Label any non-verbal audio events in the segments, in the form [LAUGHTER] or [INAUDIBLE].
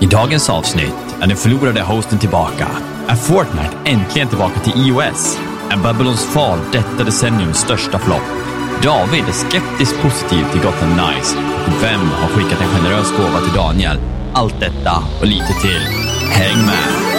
I dagens avsnitt är den förlorade hosten tillbaka. Är Fortnite äntligen tillbaka till iOS? Är Babylons fall detta decenniums största flopp? David är skeptiskt positiv till Gotham Nice. Och vem har skickat en generös gåva till Daniel? Allt detta och lite till. Häng med!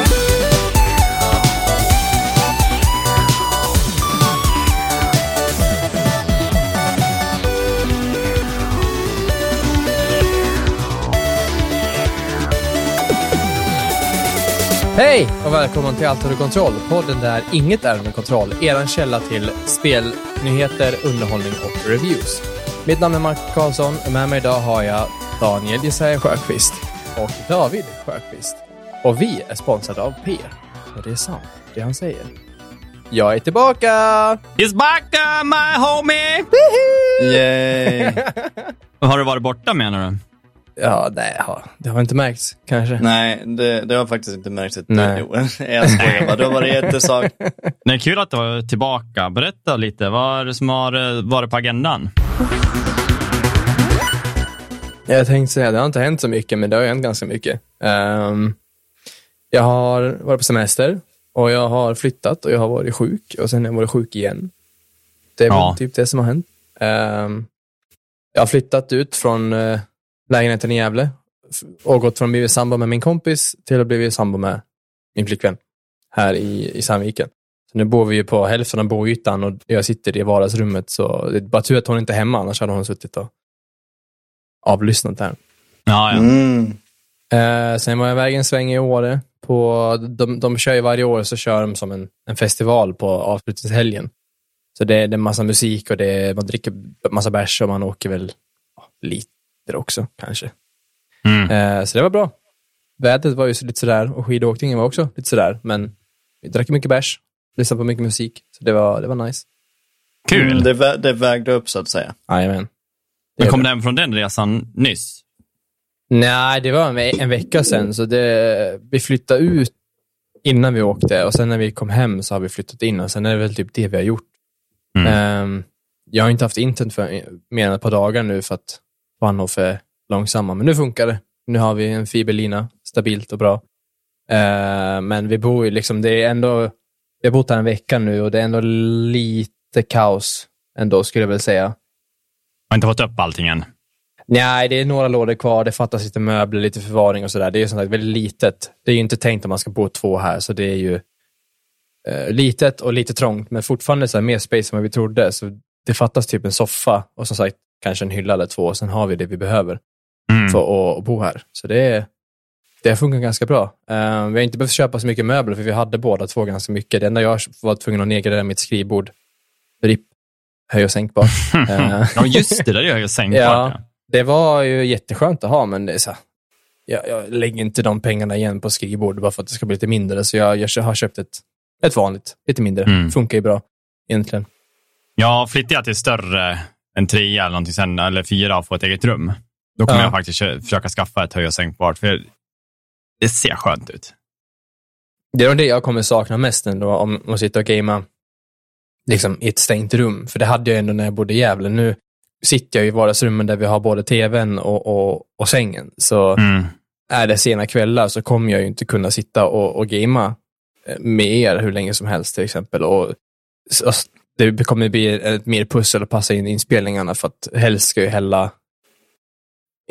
Hej och välkommen till Allt under kontroll, podden där inget är under kontroll. Eran källa till spelnyheter, underhållning och reviews. Mitt namn är Mark Karlsson och med mig idag har jag Daniel Jesaja Sjöqvist och David Sjöqvist. Och vi är sponsrade av P. Och det är sant, det han säger. Jag är tillbaka! He's back uh, my homie! Yay! [LAUGHS] Har du varit borta menar du? Ja, nej, ja, det har inte märkts kanske. Nej, det, det har faktiskt inte märkts ett Nej. Jo, jag skojar bara. Det har varit [LAUGHS] jättesak. Det är kul att du är tillbaka. Berätta lite. Vad är det som har eh, varit på agendan? Jag tänkte säga, det har inte hänt så mycket, men det har hänt ganska mycket. Ehm, jag har varit på semester och jag har flyttat och jag har varit sjuk och sen har jag varit sjuk igen. Det är Ja. typ det som har hänt. Ehm, jag har flyttat ut från uh, lägenheten i Gävle och gått från att bli sambo med min kompis till att bli sambo med min flickvän här i, i Sandviken. Så nu bor vi ju på hälften av boytan och jag sitter i vardagsrummet så det är bara tur att hon inte är hemma, annars hade hon suttit och avlyssnat där. Ja, ja. Mm. Eh, sen var jag iväg en sväng i Åre. På, de, de kör ju varje år så kör de som en, en festival på avslutningshelgen. Så det, det är massa musik och det man dricker massa bärs och man åker väl ja, liter också kanske. Mm. Eh, så det var bra. Vädret var ju så lite sådär och skidåkningen var också lite sådär. Men vi drack mycket bärs, lyssnade på mycket musik. Så det var, det var nice. Kul. Mm, det, vä- det vägde upp så att säga. Jajamän. Men Det- kom du hem från den resan nyss? Nej, det var en, en vecka sedan. Så det, vi flyttade ut innan vi åkte och sen när vi kom hem så har vi flyttat in och sen är det väl typ det vi har gjort. Mm. Ehm, jag har inte haft internet för mer än ett par dagar nu för att var nog för långsamma, men nu funkar det. Nu har vi en fiberlina, stabilt och bra. Ehm, men vi bor ju liksom, det är ändå, vi har bott här en vecka nu och det är ändå lite kaos ändå skulle jag väl säga. Har inte fått upp allting än? Nej, det är några lådor kvar. Det fattas lite möbler, lite förvaring och sådär. Det är ju som sagt väldigt litet. Det är ju inte tänkt att man ska bo två här, så det är ju eh, litet och lite trångt, men fortfarande så här mer space än vad vi trodde. Så det fattas typ en soffa och som sagt kanske en hylla eller två och sen har vi det vi behöver Mm. för att, bo här. Så det, det funkar ganska bra. Eh, vi har inte behövt köpa så mycket möbler för vi hade båda två ganska mycket. Det enda jag var tvungen att nedgradera mitt skrivbord. RIP. Höj och sänkbart. [LAUGHS] Eh, Ja, just det. Där är jag sänkt Ja. ja. det var ju jätteskönt att ha, men det är så här, jag, jag lägger inte de pengarna igen på skrivbord bara för att det ska bli lite mindre. Så jag, jag har köpt ett, ett vanligt, lite mindre. Mm. Funkar ju bra egentligen. Ja, flyttar jag till större, en trea eller någonting sen, eller fyra och få ett eget rum, då kommer Ja. jag faktiskt försöka skaffa ett höj och sänkbart. För det ser skönt ut. Det är nog det jag kommer sakna mest ändå, om man sitter och gamea liksom, i ett stängt rum. För det hade jag ändå när jag bodde i Gävle. Nu sitter jag i vardagsrummen där vi har både tvn och, och, och sängen. Så Mm. är det sena kvällar så kommer jag ju inte kunna sitta och, och gamea eh, med er hur länge som helst till exempel. Och, så, det kommer bli ett mer pussel att passa in inspelningarna för att helst ska ju Hella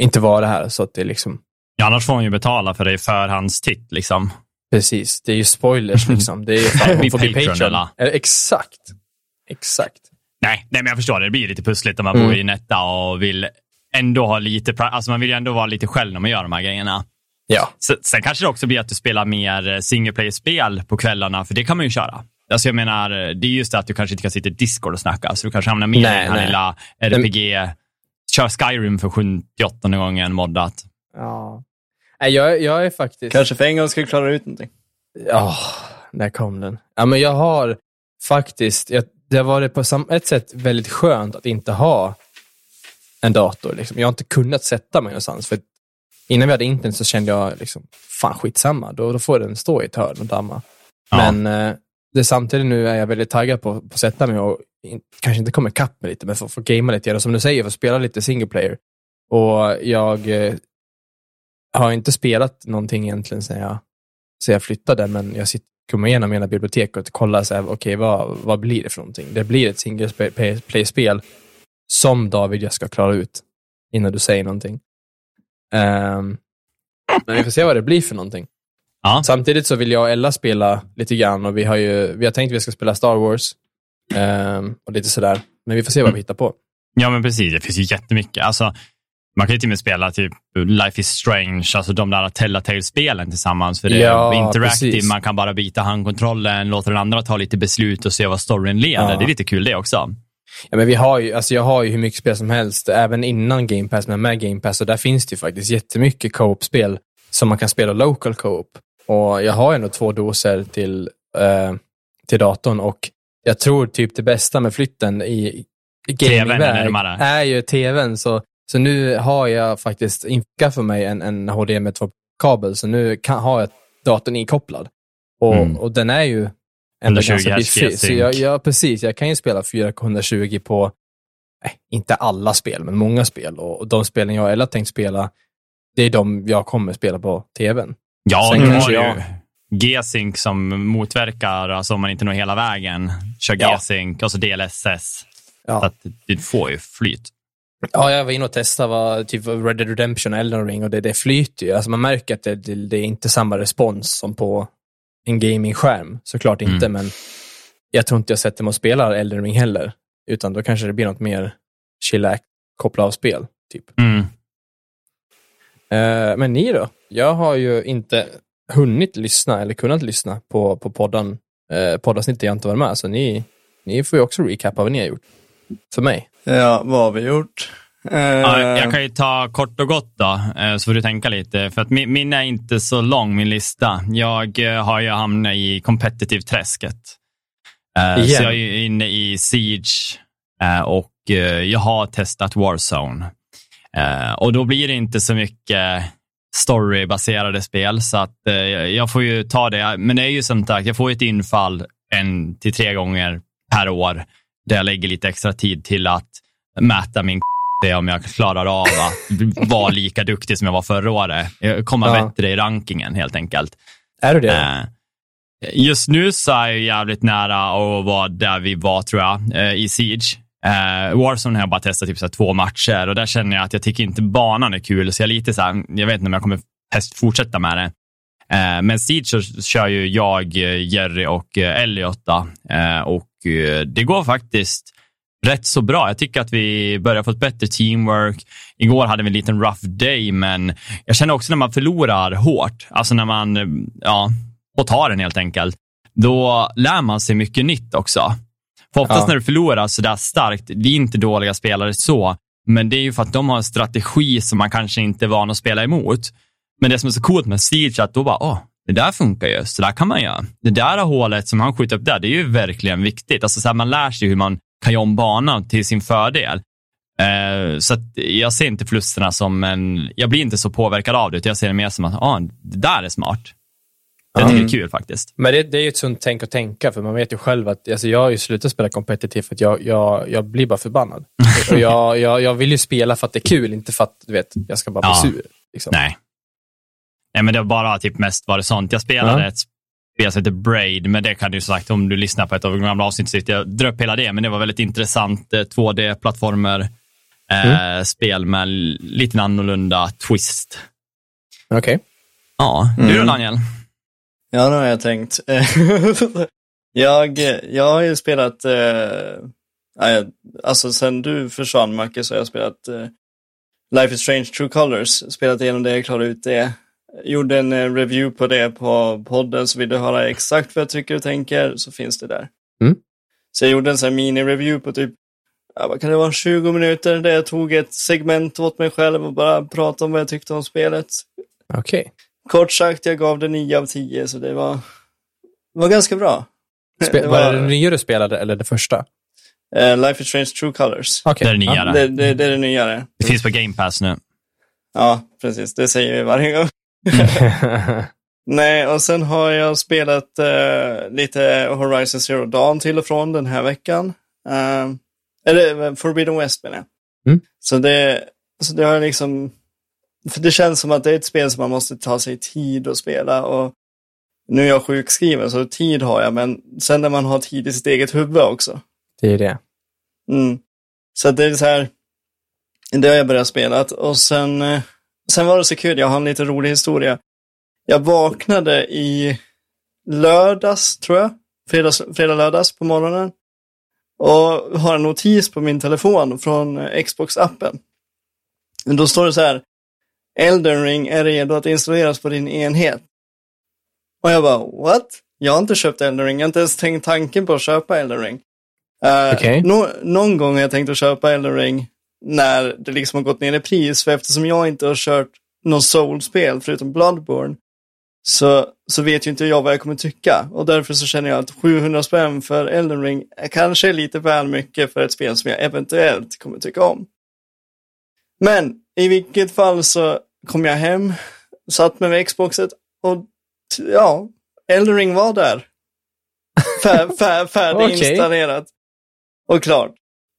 inte vara här. Så att det liksom, Ja, annars får hon ju betala för det i förhandstitt. Liksom. precis, det är ju spoilers liksom. Det är ju fan, [LAUGHS] hon får bli Patreon? Eh, Exakt. Exakt. Nej, nej, men jag förstår det. Det blir lite pussligt om man Mm. bor i en etta och vill ändå ha lite... Alltså man vill ju ändå vara lite själv när man gör de här grejerna. Ja. Sen, sen kanske det också blir att du spelar mer single player-spel på kvällarna, för det kan man ju köra. Alltså jag menar, det är just det att du kanske inte kan sitta i Discord och snacka, så du kanske hamnar mer Nej, i den här nej. lilla RPG, kör Skyrim för 78 gången moddat. ja. Nej, Jag, jag är faktiskt... Kanske för en gång ska vi klara ut någonting. Ja, där kom den. Ja, men jag har faktiskt, jag, det har varit på sam, ett sätt väldigt skönt att inte ha en dator. Liksom. Jag har inte kunnat sätta mig någonstans. För innan vi hade internet så kände jag, liksom, fan skitsamma, då, då får den stå i ett hörn och damma. Ja. Men eh, det, samtidigt nu är jag väldigt taggad på, på att sätta mig och in, kanske inte komma ikapp med lite, men få, få gamea lite. Och som du säger, få spela lite single player. Och jag, eh, har inte spelat någonting egentligen sedan jag, sedan jag flyttade, men jag sitter, kommer igenom mina bibliotek och kollar så här, okej, okay, vad, vad blir det för någonting? Det blir ett single play-spel som David jag ska klara ut innan du säger någonting. Um, men vi får se vad det blir för någonting. Ja. Samtidigt så vill jag och Ella spela lite grann och vi har ju vi har tänkt att vi ska spela Star Wars um, och lite sådär. Men vi får se vad mm. vi hittar på. Ja, men precis. Det finns ju jättemycket. Alltså, man kan ju till och med spela typ Life is Strange, alltså de där Telltale-spelen tillsammans. För det ja, är interactive, man kan bara byta handkontrollen, låta den andra ta lite beslut och se vad storyn leder. Ja. Det är lite kul det också. Ja, men vi har ju, alltså jag har ju hur mycket spel som helst, även innan Game Pass, men med Game Pass, och där finns det ju faktiskt jättemycket co-op-spel som man kan spela local co-op. Och jag har ändå två doser till, eh, till datorn och jag tror typ det bästa med flytten i gamingväg är, är ju tvn. Så, så nu har jag faktiskt införskaffat mig en, en HDMI 2-kabel, så nu kan, har jag datorn inkopplad. Och, och, och den är ju 120 Hz så jag, ja, precis. Jag kan ju spela 4K120 på, eh, inte alla spel, men många spel. Och, och de spelen jag eller tänkt spela, det är de jag kommer spela på tvn. Ja, Sen du har jag... ju G-Sync som motverkar, alltså om man inte når hela vägen, kör ja. G-Sync och så DLSS. Ja. Så att du får ju flyt. Ja, jag var inne och testade vad, typ Red Dead Redemption och Elden Ring och det, det flyter ju. Alltså man märker att det, det, det är inte samma respons som på en gaming-skärm. Såklart mm. inte, men jag tror inte jag sätter mig och spelar Elden Ring heller. Utan då kanske det blir något mer chillax, koppla av spel. Typ. Mm. Uh, men ni då? Jag har ju inte hunnit lyssna eller kunnat lyssna på, på podden, uh, poddavsnittet jag inte varit med, så ni, ni får ju också recapa vad ni har gjort. För mig. Ja, vad har vi gjort? Ja, eh, jag kan ju ta kort och gott då, eh, så får du tänka lite. För att min, min är inte så lång, min lista. Jag eh, har ju hamnat i competitive-träsket. Igen. Så jag är ju inne i Siege och jag har testat Warzone. Och då blir det inte så mycket storybaserade spel, så att jag får ju ta det. Men det är ju som sagt, jag får ett infall en till tre gånger per år där jag lägger lite extra tid till att mäta min [LAUGHS] det om jag klarar av att [LAUGHS] vara lika duktig som jag var förra året. Komma ja. bättre i rankingen helt enkelt. Är du det? Eh, just nu så är jag jävligt nära att vara där vi var, tror jag, eh, i Siege. Eh, Warzone har jag bara testat typ så två matcher och där känner jag att jag tycker inte banan är kul, så jag är lite så här, jag vet inte om jag kommer fortsätta med det. Eh, men Siege så kör ju jag, eh, Jerry och eh, Elliot och det går faktiskt rätt så bra. Jag tycker att vi börjar få ett bättre teamwork. Igår hade vi en liten rough day, men jag känner också när man förlorar hårt, alltså när man, ja, och tar den helt enkelt, då lär man sig mycket nytt också. För oftast ja. när du förlorar så där starkt, det är inte dåliga spelare så, men det är ju för att de har en strategi som man kanske inte är van att spela emot. Men det som är så coolt med Siege är att då bara, åh, det där funkar ju, så där kan man göra. Det där hålet som han skjuter upp där, det är ju verkligen viktigt. Alltså så här, man lär sig hur man kan göra om banan till sin fördel. Eh, så jag ser inte förlusterna som en, jag blir inte så påverkad av det, utan jag ser det mer som att, ah, det där är smart. Jag tycker mm. det är kul faktiskt. Men det, det är ju ett sunt tänk att tänka, för man vet ju själv att alltså jag har ju slutat spela kompetitivt för att jag, jag, jag blir bara förbannad. [LAUGHS] och jag, jag, jag vill ju spela för att det är kul, inte för att du vet, jag ska bara bli ja. sur. Liksom. Nej. Nej, men det har bara typ mest varit sånt. Jag spelade ja. ett spel som heter Braid, men det kan du sagt om du lyssnar på ett av de gamla avsnitten. Jag drar upp hela det, men det var väldigt intressant 2D-plattformer eh, mm. spel med lite annorlunda twist. Okej. Okay. Ja, mm. du då Daniel? Ja, det har jag tänkt. [LAUGHS] jag, jag har ju spelat, eh, alltså sen du försvann så har jag spelat eh, Life is Strange True Colors, spelat igenom det, klarat ut det gjorde en eh, review på det på podden, så vill du höra exakt vad jag tycker och tänker så finns det där. Mm. Så jag gjorde en sån här mini-review på typ, ja, vad kan det vara, 20 minuter där jag tog ett segment åt mig själv och bara pratade om vad jag tyckte om spelet. Okej. Okay. Kort sagt, jag gav det 9 av 10, så det var, var ganska bra. Spe det var, var det det nya du spelade eller det första? Uh, Life is Strange True Colors. Okay. Det är det nyare. Det, det, det, är det nyare. Det finns på Game Pass nu. Ja, precis. Det säger vi varje gång. [LAUGHS] Nej, och sen har jag spelat uh, lite Horizon Zero Dawn till och från den här veckan. Uh, eller Forbidden West menar jag. Mm. Så det, så det har liksom, för det känns som att det är ett spel som man måste ta sig tid att spela och nu är jag sjukskriven så tid har jag, men sen när man har tid i sitt eget huvud också. Det är det. Mm. Så det är så här, det har jag börjat spela och sen, eh, sen var det så kul, jag har en lite rolig historia. Jag vaknade i lördags, tror jag, fredags, fredag, lördags på morgonen och har en notis på min telefon från Xbox-appen. Då står det så här, Elden Ring är redo att installeras på din enhet. Och jag bara, what? Jag har inte köpt Elden Ring, jag har inte ens tänkt tanken på att köpa Elden Ring. Uh, Okej. nå- någon gång har jag tänkt att köpa Elden Ring när det liksom har gått ner i pris, för eftersom jag inte har kört något Soul-spel förutom Bloodborne, så, så vet ju inte jag vad jag kommer tycka. Och därför så känner jag att 700 spänn för Elden Ring är kanske lite väl mycket för ett spel som jag eventuellt kommer tycka om. Men i vilket fall så kom jag hem, satt mig med Xboxet och ja, Elden Ring var där. Fär, [LAUGHS] fär, färdiginstallerat. Och klart.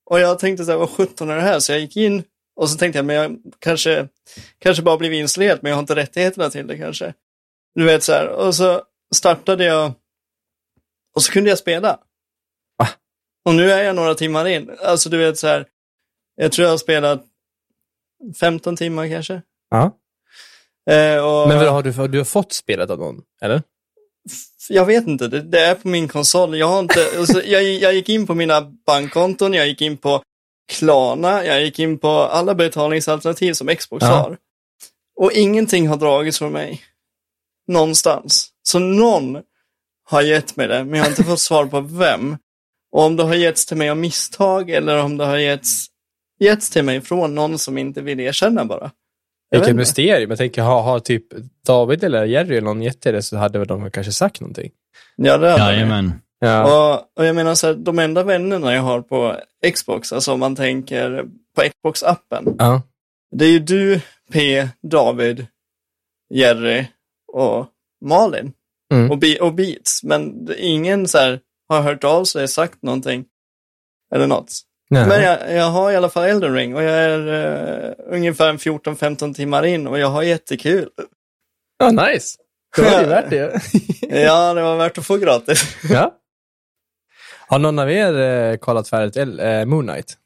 Och jag tänkte så här, vad sjutton är det här? Så jag gick in och så tänkte jag, men jag kanske, kanske bara blivit installerat, men jag har inte rättigheterna till det kanske. Du vet så här, och så startade jag och så kunde jag spela. Och nu är jag några timmar in. Alltså du vet så här, jag tror jag har spelat 15 timmar kanske. Ja. Eh, och Men vad har du, har du fått spelet av någon? Eller? jag vet inte, det, det är på min konsol. Jag har inte, alltså, jag, jag gick in på mina bankkonton, jag gick in på Klarna, jag gick in på alla betalningsalternativ som Xbox Ja. har. Och ingenting har dragits från mig. Någonstans. Så någon har gett mig det, men jag har inte fått svar på vem. Och om det har getts till mig av misstag eller om det har getts, getts till mig från någon som inte vill erkänna bara. Jag Vilket mysterium. Jag tänker, har, har typ David eller Jerry eller någon gett det så hade väl de kanske sagt någonting. Ja, det hade. Jajamän. Ja. Och, och jag menar så här, de enda vännerna jag har på Xbox, alltså om man tänker på Xbox-appen, ja. det är ju du, P, David, Jerry och Malin Mm. och, Be- och Beats. Men ingen så här har hört av sig, sagt någonting eller något. Nej. Men jag, jag har i alla fall Elden Ring och jag är uh, ungefär en 14-15 timmar in och jag har jättekul. Ja, nice. Det var ju värt det. [LAUGHS] ja, det var värt att få gratis. ja. Har någon av er eh, kollat färdigt El- eh, Moon Knight?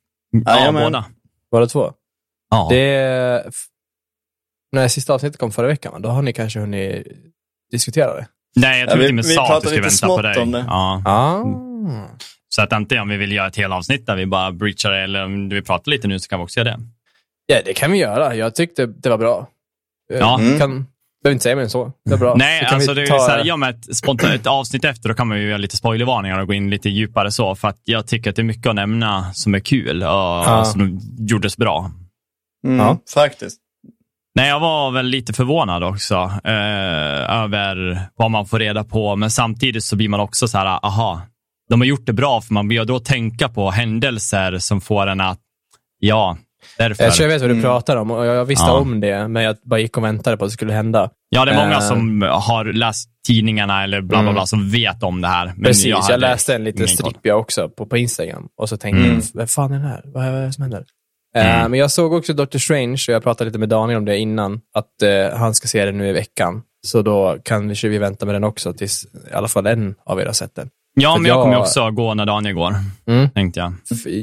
Ja, båda. Var det två? Ja. Det... f- När sista avsnittet kom förra veckan, då har ni kanske hunnit diskutera det? Nej, jag Ja, tror vi- till och med vi sa att pratade vi skulle lite vänta på smått dig. om det. Ja. Ah. Så att antingen om vi vill göra ett helt avsnitt där vi bara breachar det, eller om du vill prata lite nu så kan vi också göra det. Ja, det kan vi göra. Jag tyckte det var bra. Eh, Ja. Mm. Kan, behöver inte säga mer än så. Det var bra. Nej, alltså det är ta- så här, ja, med ett, spontant, ett avsnitt efter, då kan man ju göra lite spoilervarningar och gå in lite djupare så, för att jag tycker att det är mycket att nämna som är kul och som gjordes bra. Mm, Ja. Faktiskt. Nej, jag var väl lite förvånad också eh, över vad man får reda på, men samtidigt så blir man också så här, aha, de har gjort det bra, för man blir då tänka på händelser som får en att, ja, därför. Jag tror jag vet vad du Mm. pratar om och jag jag visste Ja. om det, men jag bara gick och väntade på att det skulle hända. Ja, det är många Eh. som har läst tidningarna eller bla bla Mm. bla som vet om det här. Men Precis, jag, hade läste en liten ingen koll. strip jag också på, på Instagram och så tänkte Mm. jag, vad fan är det här? Vad är det som händer? Eh, Mm. men jag såg också Doctor Strange och jag pratade lite med Daniel om det innan, att eh, han ska se den nu i veckan. Så då kanske vi vänta med den också tills i alla fall en av er har sett den. Ja, men jag jag- kommer ju också gå när Daniel går, Mm. tänkte jag.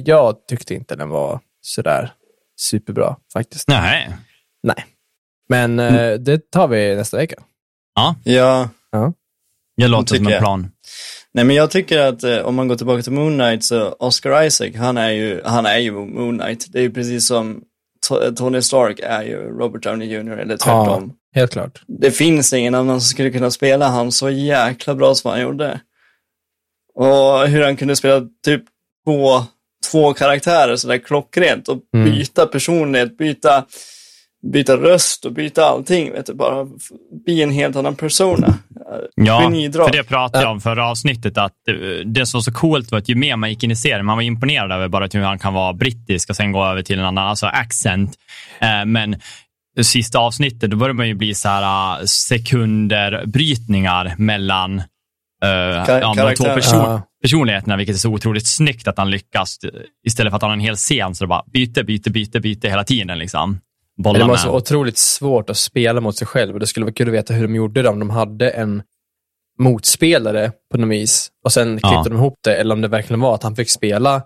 Jag tyckte inte den var sådär superbra faktiskt. Nej. Nej. Men eh, det tar vi nästa vecka. Ja, Det låter tycker som en jag. plan. nej men jag tycker att eh, om man går tillbaka till Moon Knight så Oscar Isaac, han är ju, han är ju Moon Knight. Det är ju precis som To- Tony Stark är ju Robert Downey Jr. eller tvärtom. Helt klart. Det finns ingen annan som skulle kunna spela han så jäkla bra som han gjorde. Och hur han kunde spela typ två, två karaktärer sådär klockrent och Mm. byta personlighet, byta, byta röst och byta allting. Vet du, bara bli en helt annan persona. Ja, Genidrag. för det pratade jag om förra avsnittet, att det, det som var så coolt var att ju mer man gick in i serien, man var imponerad över bara hur han kan vara brittisk och sen gå över till en annan, alltså accent. Eh, men sista avsnittet, då börjar man ju bli så här uh, sekunderbrytningar mellan uh, ja, de två person, Ja. personligheterna, vilket är så otroligt snyggt att han lyckas. Istället för att han har en hel scen, så det bara byte, byte, byte, byte hela tiden. Liksom. bolla det med. måste vara otroligt svårt att spela mot sig själv och det skulle vara kul att veta hur de gjorde det, om de hade en motspelare på något vis och sen klippte Ja. de ihop det, eller om det verkligen var att han fick spela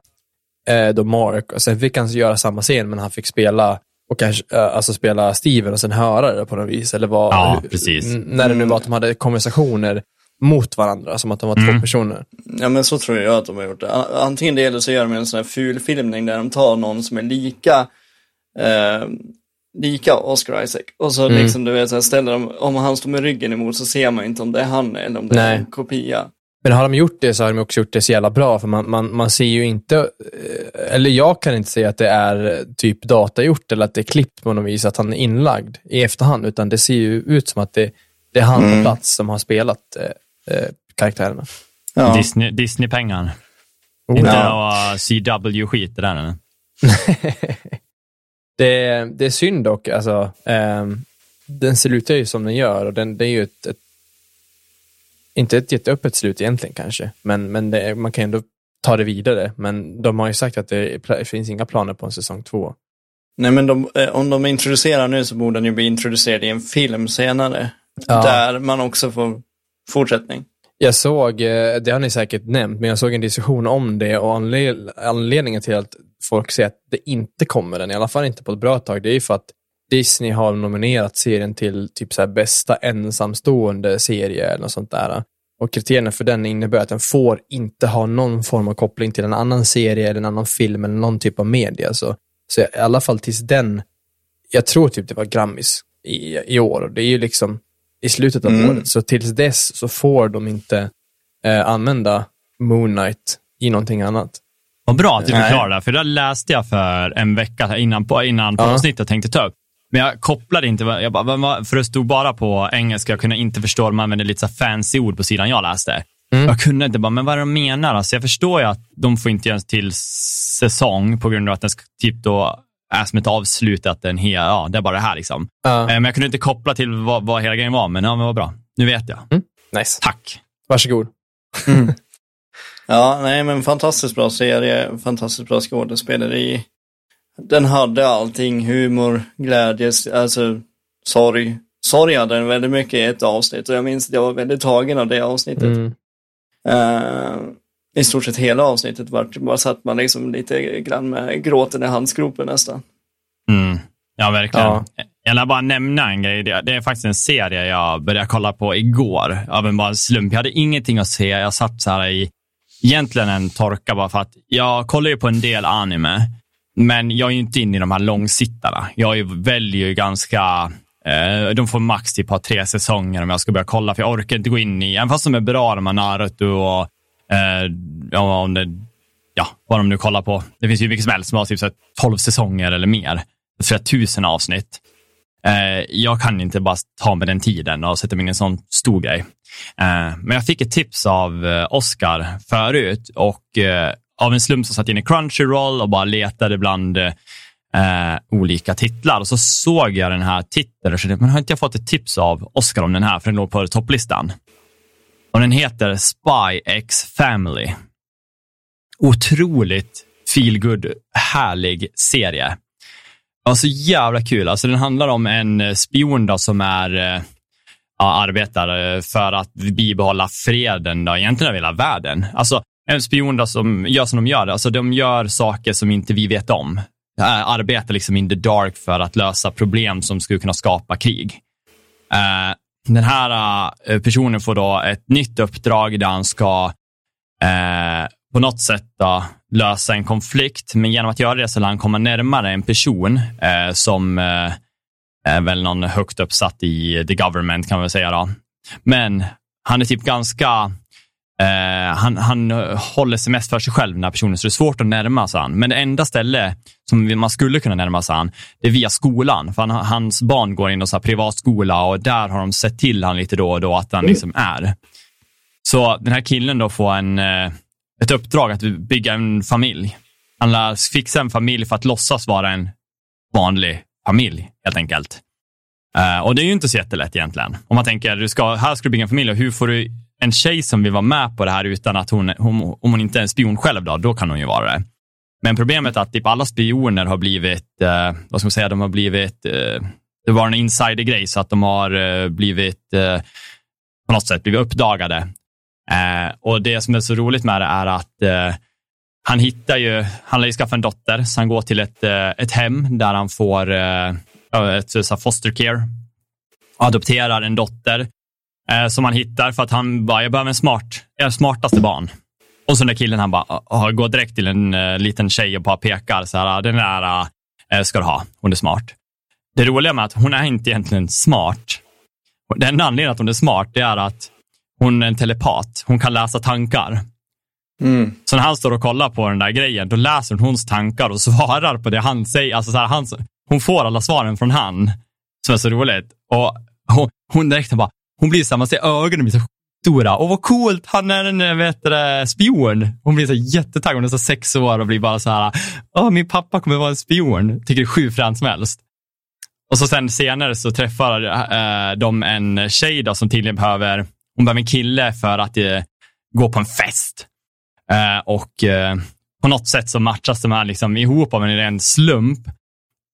eh, då Mark och sen fick han göra samma scen, men han fick spela och kanske, eh, alltså spela Steven och sen höra det på något vis. Eller vad, Ja, precis. När det nu var att de hade konversationer mot varandra, som att de var Mm. två personer. Ja men så tror jag att de har gjort det. Antingen det eller så gör de en sån här ful filmning där de tar någon som är lika eh, lika Oscar Isaac. Och så Mm. liksom du vet, så här, ställer de, om han står med ryggen emot så ser man inte om det är han eller om det är Nej. en kopia. Men har de gjort det så har de också gjort det så jävla bra, för man, man, man ser ju inte, eh, eller jag kan inte säga att det är eh, typ datagjort eller att det är klippt på något vis, att han är inlagd i efterhand, utan det ser ju ut som att det, det är han på plats som har spelat eh, eh, karaktärerna. Ja. Disney, Disney-pengar. Oh, Inte ja. CW-skit det där. eller? [LAUGHS] Det, det är synd dock, alltså, ehm, den slutar ju som den gör och den, det är ju ett, ett inte ett jätteöppet slut egentligen kanske, men, men det, man kan ändå ta det vidare. Men de har ju sagt att det pla- finns inga planer på en säsong två. Nej men de, eh, om de introducerar nu så borde den ju bli introducerad i en film senare. Ja. Där man också får fortsättning. Jag såg, eh, det har ni säkert nämnt, men jag såg en diskussion om det och anled anledningen till att folk säger att det inte kommer den, i alla fall inte på ett bra tag, det är ju för att Disney har nominerat serien till typ så här bästa ensamstående serie eller något sånt där. Och kriterierna för den innebär att den får inte ha någon form av koppling till en annan serie eller en annan film eller någon typ av media. Så, så i alla fall tills den, jag tror typ det var Grammis i, i år och det är ju liksom i slutet av Mm. året. Så tills dess så får de inte eh, använda Moon Knight i någonting annat. Vad bra att du förklarar det, för det läste jag för en vecka innan på, innan på Ja. avsnittet tänkte ta upp. Men jag kopplade inte, jag bara, för det stod bara på engelska, jag kunde inte förstå, de använde lite så fancy ord på sidan jag läste. Mm. Jag kunde inte bara, men vad är det de menar? Alltså, jag förstår ju att de får inte göra en till säsong på grund av att den ska typ då är som ett avslut, att den hel, ja, det är bara det här liksom. Eh, Men jag kunde inte koppla till vad, vad hela grejen var, men ja, men vad bra. Nu vet jag. nice. Tack. Varsågod. [LAUGHS] Ja, nej men fantastiskt bra serie, fantastiskt bra skådespeleri. Den hade allting, humor, glädje, alltså sorg. Sorg hade den väldigt mycket i ett avsnitt och jag minns att jag var väldigt tagen av det avsnittet. Mm. Eh, I stort sett hela avsnittet var bara satt man liksom lite grann med gråten i halsgropen nästan. Mm. Ja, verkligen. Ja. Jag vill bara nämna en grej. Det är faktiskt en serie jag började kolla på igår av en bara slump. Jag hade ingenting att se. Jag satt så här i egentligen en torka bara för att jag kollar ju på en del anime, men jag är ju inte inne i de här långsittarna. Jag väljer ju ganska eh, de får max typ ha tre säsonger om jag ska börja kolla, för jag orkar inte gå in i, även fast de är bra, de här Naruto och Eh, ja, om det, ja, vad de nu kollar på. Det finns ju vilket som helst som har typ 12 säsonger eller mer. Flera tusen avsnitt. Eh, jag kan inte bara ta med den tiden och sätta mig in i en sån stor grej. Eh, men jag fick ett tips av eh, Oscar förut och eh, av en slump så satt jag in i Crunchyroll och bara letade bland eh, olika titlar och så såg jag den här titeln och kände, men har inte jag fått ett tips av Oscar om den här? För den låg på topplistan. Och den heter Spy X Family. Otroligt feelgood, härlig serie. Ja, så jävla kul. Alltså, den handlar om en eh, spion då, som är, eh, ja, arbetar eh, för att bibehålla freden då, egentligen över hela världen. Alltså, en spion då, som gör som de gör. Alltså, de gör saker som inte vi vet om. Arbetar liksom in the dark för att lösa problem som skulle kunna skapa krig. Uh, den här eh, personen får då ett nytt uppdrag där han ska eh, på något sätt då, lösa en konflikt, men genom att göra det så lär han komma närmare en person eh, som eh, är väl någon högt uppsatt i the government kan man väl säga. Då. Men han är typ ganska, eh, han, han håller sig mest för sig själv den här personen, så det är svårt att närma sig han. Men det enda ställe som man skulle kunna närma sig han, det är via skolan. För han, hans barn går i en privatskola och där har de sett till han lite då och då att han liksom är. Så den här killen då får en, eh, ett uppdrag att bygga en familj. Han lär fixa en familj för att låtsas vara en vanlig familj, helt enkelt. Eh, och det är ju inte så jättelätt egentligen. Om man tänker, du ska, här ska du bygga en familj och hur får du en tjej som vill vara med på det här utan att hon, hon om hon inte är en spion själv, då, då kan hon ju vara det. Men problemet är att typ alla spioner har blivit, eh, vad ska man säga, de har blivit, eh, det var en insidergrej så att de har eh, blivit, eh, på något sätt blivit uppdagade. Eh, och det som är så roligt med det är att eh, han hittar ju, han lär ju skaffa en dotter, så han går till ett, eh, ett hem där han får eh, ett så foster care och adopterar en dotter som han hittar för att han bara, jag behöver en smart, jag smartaste barn. Och så den killen han bara går direkt till en uh, liten tjej och bara pekar så här, den där uh, ska du ha, hon är smart. Det roliga med att hon är inte egentligen smart. Den enda anledningen att hon är smart, det är att hon är en telepat. Hon kan läsa tankar. Mm. Så när han står och kollar på den där grejen, då läser hon hans tankar och [LAUGHS] svarar på det han säger. Alltså så här, han, hon får alla svaren från han, som är så roligt. Och hon, hon direkt bara, hon blir så här, man ser ögonen blir så stora. Och vad coolt, han är en eh, vet det, spion. Hon blir så jättetaggad, hon är så sex år och blir bara så här, Åh, min pappa kommer vara en spion. Tycker det är sju fränt som helst. Och så sen senare så träffar äh, de en tjej då, som tydligen behöver, hon behöver en kille för att äh, gå på en fest. Äh, och på något sätt så matchas de här liksom ihop av en ren slump.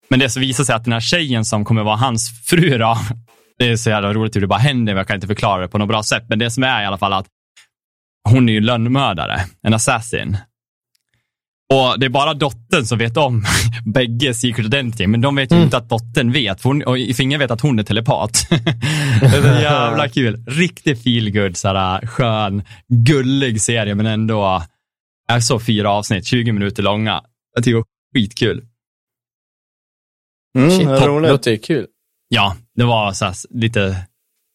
Men det så visar sig att den här tjejen som kommer vara hans fru då, det är så jävla roligt hur det bara händer, men jag kan inte förklara det på något bra sätt. Men det som är i alla fall att hon är ju lönnmördare, en assassin. Och det är bara dottern som vet om [LAUGHS] bägge Secret Identity, men de vet ju mm. inte att dottern vet, för, hon, och ingen vet att hon är telepat. [LAUGHS] det är så jävla [LAUGHS] kul. Riktigt feelgood, skön, gullig serie, men ändå är så fyra avsnitt, 20 minuter långa. Jag tycker det var skitkul. Mm, Shit, det låter kul. Ja, det var så lite,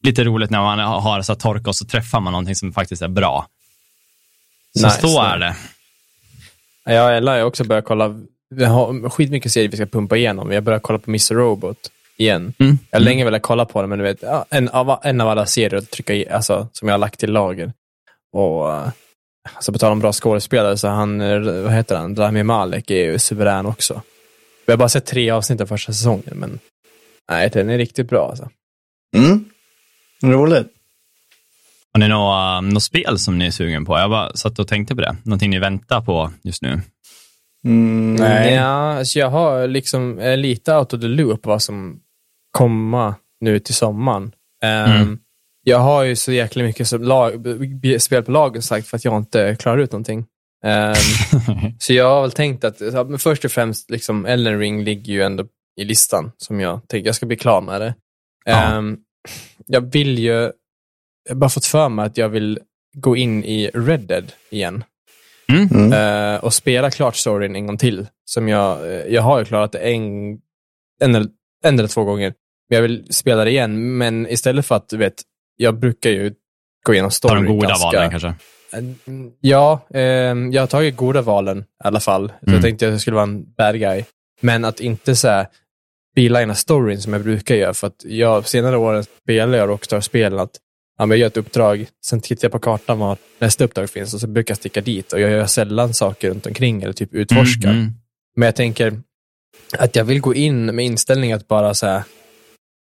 lite roligt när man har så torka och så träffar man någonting som faktiskt är bra. Så nice, så är det. Ja, Ella har också börjat kolla. Vi har skitmycket serier vi ska pumpa igenom. Vi har börjat kolla på Mr. Robot igen. Mm. Jag har länge velat kolla på det, men du vet, en, av, en av alla serier att trycka i, alltså, som jag har lagt till lager. Och alltså, på tal om bra skådespelare, så han, vad heter han, Rami Malek är ju suverän också. Vi har bara sett tre avsnitt av första säsongen, men nej, den är riktigt bra alltså. Mm. Roligt. Har ni något, um, något spel som ni är sugen på? Jag bara satt och tänkte på det. Någonting ni väntar på just nu? Mm, nej. Ja, alltså jag har liksom lite out of the loop vad som kommer nu till sommaren. Um, mm. Jag har ju så jäkla mycket som lag, spel på lagen sagt för att jag inte klarar ut någonting. Um, [LAUGHS] så jag har väl tänkt att, men först och främst, liksom, Ellen Ring ligger ju ändå i listan som jag tänker, jag ska bli klar med det. Ja. Um, jag vill ju jag har bara fått för mig att jag vill gå in i Red Dead igen. Mm. Uh, och spela klart storyn en gång till. Som jag, uh, jag har ju klarat det en, en, eller, en eller två gånger. Men jag vill spela det igen, men istället för att, du vet, jag brukar ju gå igenom storyn Ta de goda ganska, valen kanske? Uh, ja, jag har tagit goda valen i alla fall. Mm. Jag tänkte att jag skulle vara en bad guy. Men att inte så här, beelina storyn som jag brukar göra. För att jag senare åren spelar jag Rockstar-spelen att ja, men jag gör ett uppdrag, sen tittar jag på kartan var nästa uppdrag finns och så brukar jag sticka dit och jag gör sällan saker runt omkring eller typ utforskar. Mm, mm. Men jag tänker att jag vill gå in med inställning att bara så här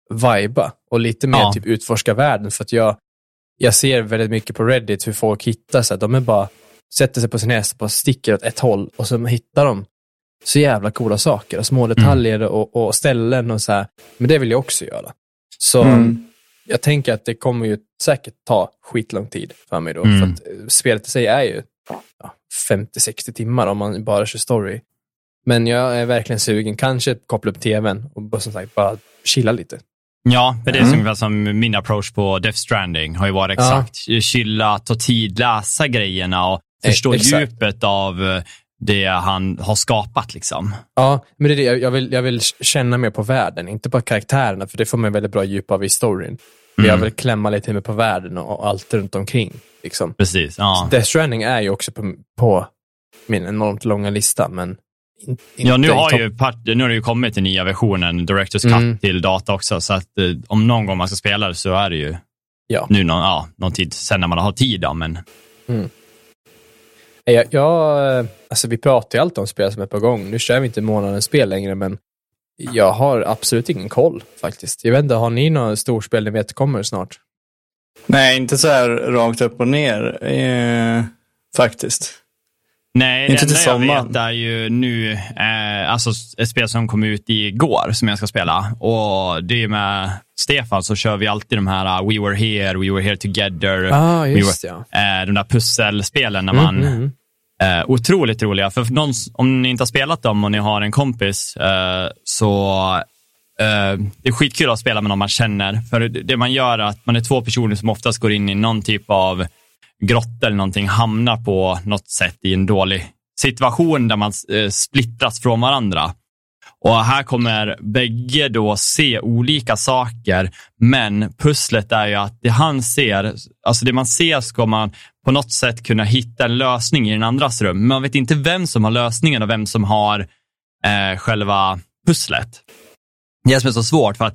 viba och lite mer ja. typ utforska världen för att jag, jag ser väldigt mycket på Reddit hur folk hittar så här, de är bara sätter sig på sin häst och sticker åt ett håll och så hittar de så jävla coola saker, små mm. detaljer mm. och, och, ställen och så här. Men det vill jag också göra. Så mm jag tänker att det kommer ju säkert ta skitlång tid för mig då. Mm. För att eh, spelet i sig är ju ja, 50-60 timmar om man bara kör story. Men jag är verkligen sugen. Kanske koppla upp tvn och som sagt bara chilla lite. Ja, för det är mm. som min approach på Death Stranding har ju varit exakt. Ja. Chilla, ta tid, läsa grejerna och förstå e djupet av eh, det han har skapat. Liksom. Ja, men det är det. Jag vill, jag vill känna mer på världen, inte på karaktärerna, för det får man väldigt bra djup av i storyn. Mm. Jag vill klämma lite mer på världen och allt runt omkring. Liksom. Precis. Ja. Death Stranding är ju också på, på min enormt långa lista, men in, Ja, nu har, ju nu har det ju kommit den nya versionen, Directors Cut, mm. till data också, så att eh, om någon gång man ska spela det så är det ju ja. nu någon, ja, någon tid sen när man har tid. Då, men... Mm. Jag, jag, alltså vi pratar ju alltid om spel som är på gång. Nu kör vi inte månadens spel längre, men jag har absolut ingen koll faktiskt. Jag vet inte, har ni några storspel ni vet kommer snart? Nej, inte så här rakt upp och ner eh, faktiskt. Nej, det Inte till enda jag sommaren. vet är ju nu, eh, alltså ett spel som kom ut igår som jag ska spela. Och det är med Stefan så kör vi alltid de här uh, We Were Here, We Were Here Together. Ah, We just were, ja. eh, de där pusselspelen när man Mm, mm. Eh, otroligt roliga. För någon, om ni inte har spelat dem och ni har en kompis eh, så eh, det är skitkul att spela med någon man känner. För det, man gör är att man är två personer som oftast går in i någon typ av grotta eller någonting, hamnar på något sätt i en dålig situation där man eh, splittras från varandra. Och här kommer bägge då se olika saker, men pusslet är ju att det han ser, alltså det man ser ska man på något sätt kunna hitta en lösning i den andras rum. Men man vet inte vem som har lösningen och vem som har eh, själva pusslet. Det är det som är så svårt, för att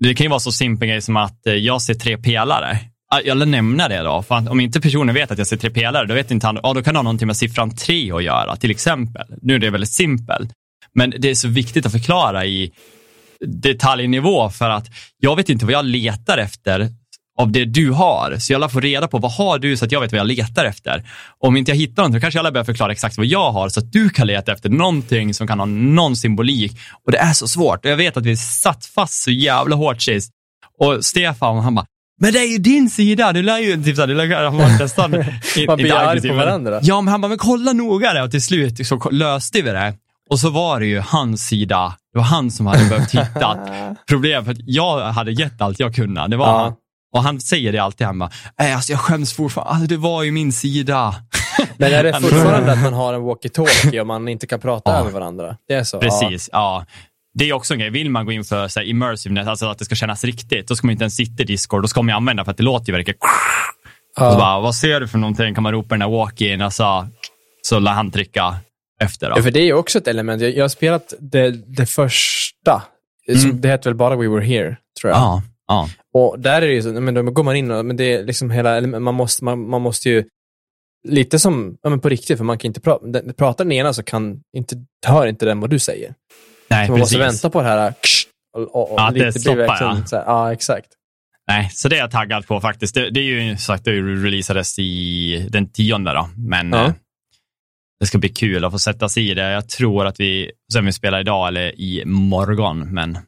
det kan ju vara så simpel grej som att eh, jag ser tre pelare. Jag vill nämna det då, för att om inte personen vet att jag ser tre pelare, då vet inte han, ja, då kan det ha någonting med siffran tre att göra, till exempel. Nu är det väldigt simpelt, men det är så viktigt att förklara i detaljnivå för att jag vet inte vad jag letar efter av det du har. Så jag får reda på vad har du så att jag vet vad jag letar efter. Om inte jag hittar någonting, då kanske jag börjar förklara exakt vad jag har så att du kan leta efter någonting som kan ha någon symbolik. Och det är så svårt. Och jag vet att vi satt fast så jävla hårt sist. Och Stefan, han bara, men det är ju din sida, du lär ju, typ såhär, du lär, var nästan, [LAUGHS] Man blir arg på varandra. Ja, men han bara, men kolla noga det och till slut så löste vi det. Och så var det ju hans sida, det var han som hade behövt hitta [LAUGHS] problem, för att jag hade gett allt jag kunde. Det var Ja. Och han säger det alltid, bara, "Nej, alltså jag skäms fortfarande, alltså, det var ju min sida. [LAUGHS] Men är det [LAUGHS] fortfarande att man har en walkie-talkie och man inte kan prata Ja. över varandra? Det är så? Precis, ja. Det är också en grej, vill man gå in för så här, immersiveness, alltså att det ska kännas riktigt, då ska man inte ens sitta i Discord, då ska man använda för att det låter ju verkligen Ja. Så bara, vad ser du för någonting? Kan man ropa den där walk-in? Alltså, så lär han trycka efter. Ja, för det är ju också ett element. Jag, jag har spelat det, det första. Som, det heter väl bara We Were Here, tror jag. ja, ja. Och där är det ju så, men då går man in och, men det är liksom hela, man måste, man, man måste ju, lite som, ja men på riktigt, för man kan inte prata, den- pratar den ena så kan inte, hör inte den vad du säger. Nej, Så man precis. måste vänta på det här, ksh, och, och, och Ja, det lite blir stoppar, ja. Så här, ja, exakt. Nej, så det är jag taggad på faktiskt. Det, det är ju sagt, det releasades i den tionde då, men Ja. Det ska bli kul att få sätta sig i det. Jag tror att vi, sen vi spelar idag eller i morgon, men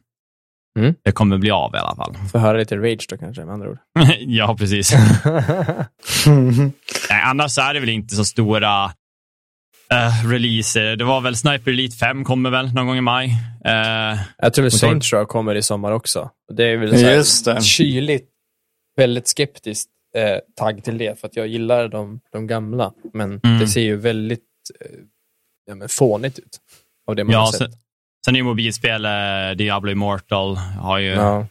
Mm. det kommer bli av i alla fall. Får höra lite rage då kanske, med andra ord. [LAUGHS] ja, precis. [LAUGHS] Nej, annars så är det väl inte så stora eh, releaser. Det var väl Sniper Elite 5 kommer väl någon gång i maj. Eh, jag tror väl så- Saints Row kommer i sommar också. Det är väl så här Just det. kyligt, väldigt skeptiskt eh, tagg till det, för att jag gillar de, de gamla. Men Mm. det ser ju väldigt eh, ja, men fånigt ut. Av det man ja, har sett. sen, sen är ju mobilspel, eh, Diablo Immortal har ju Ja.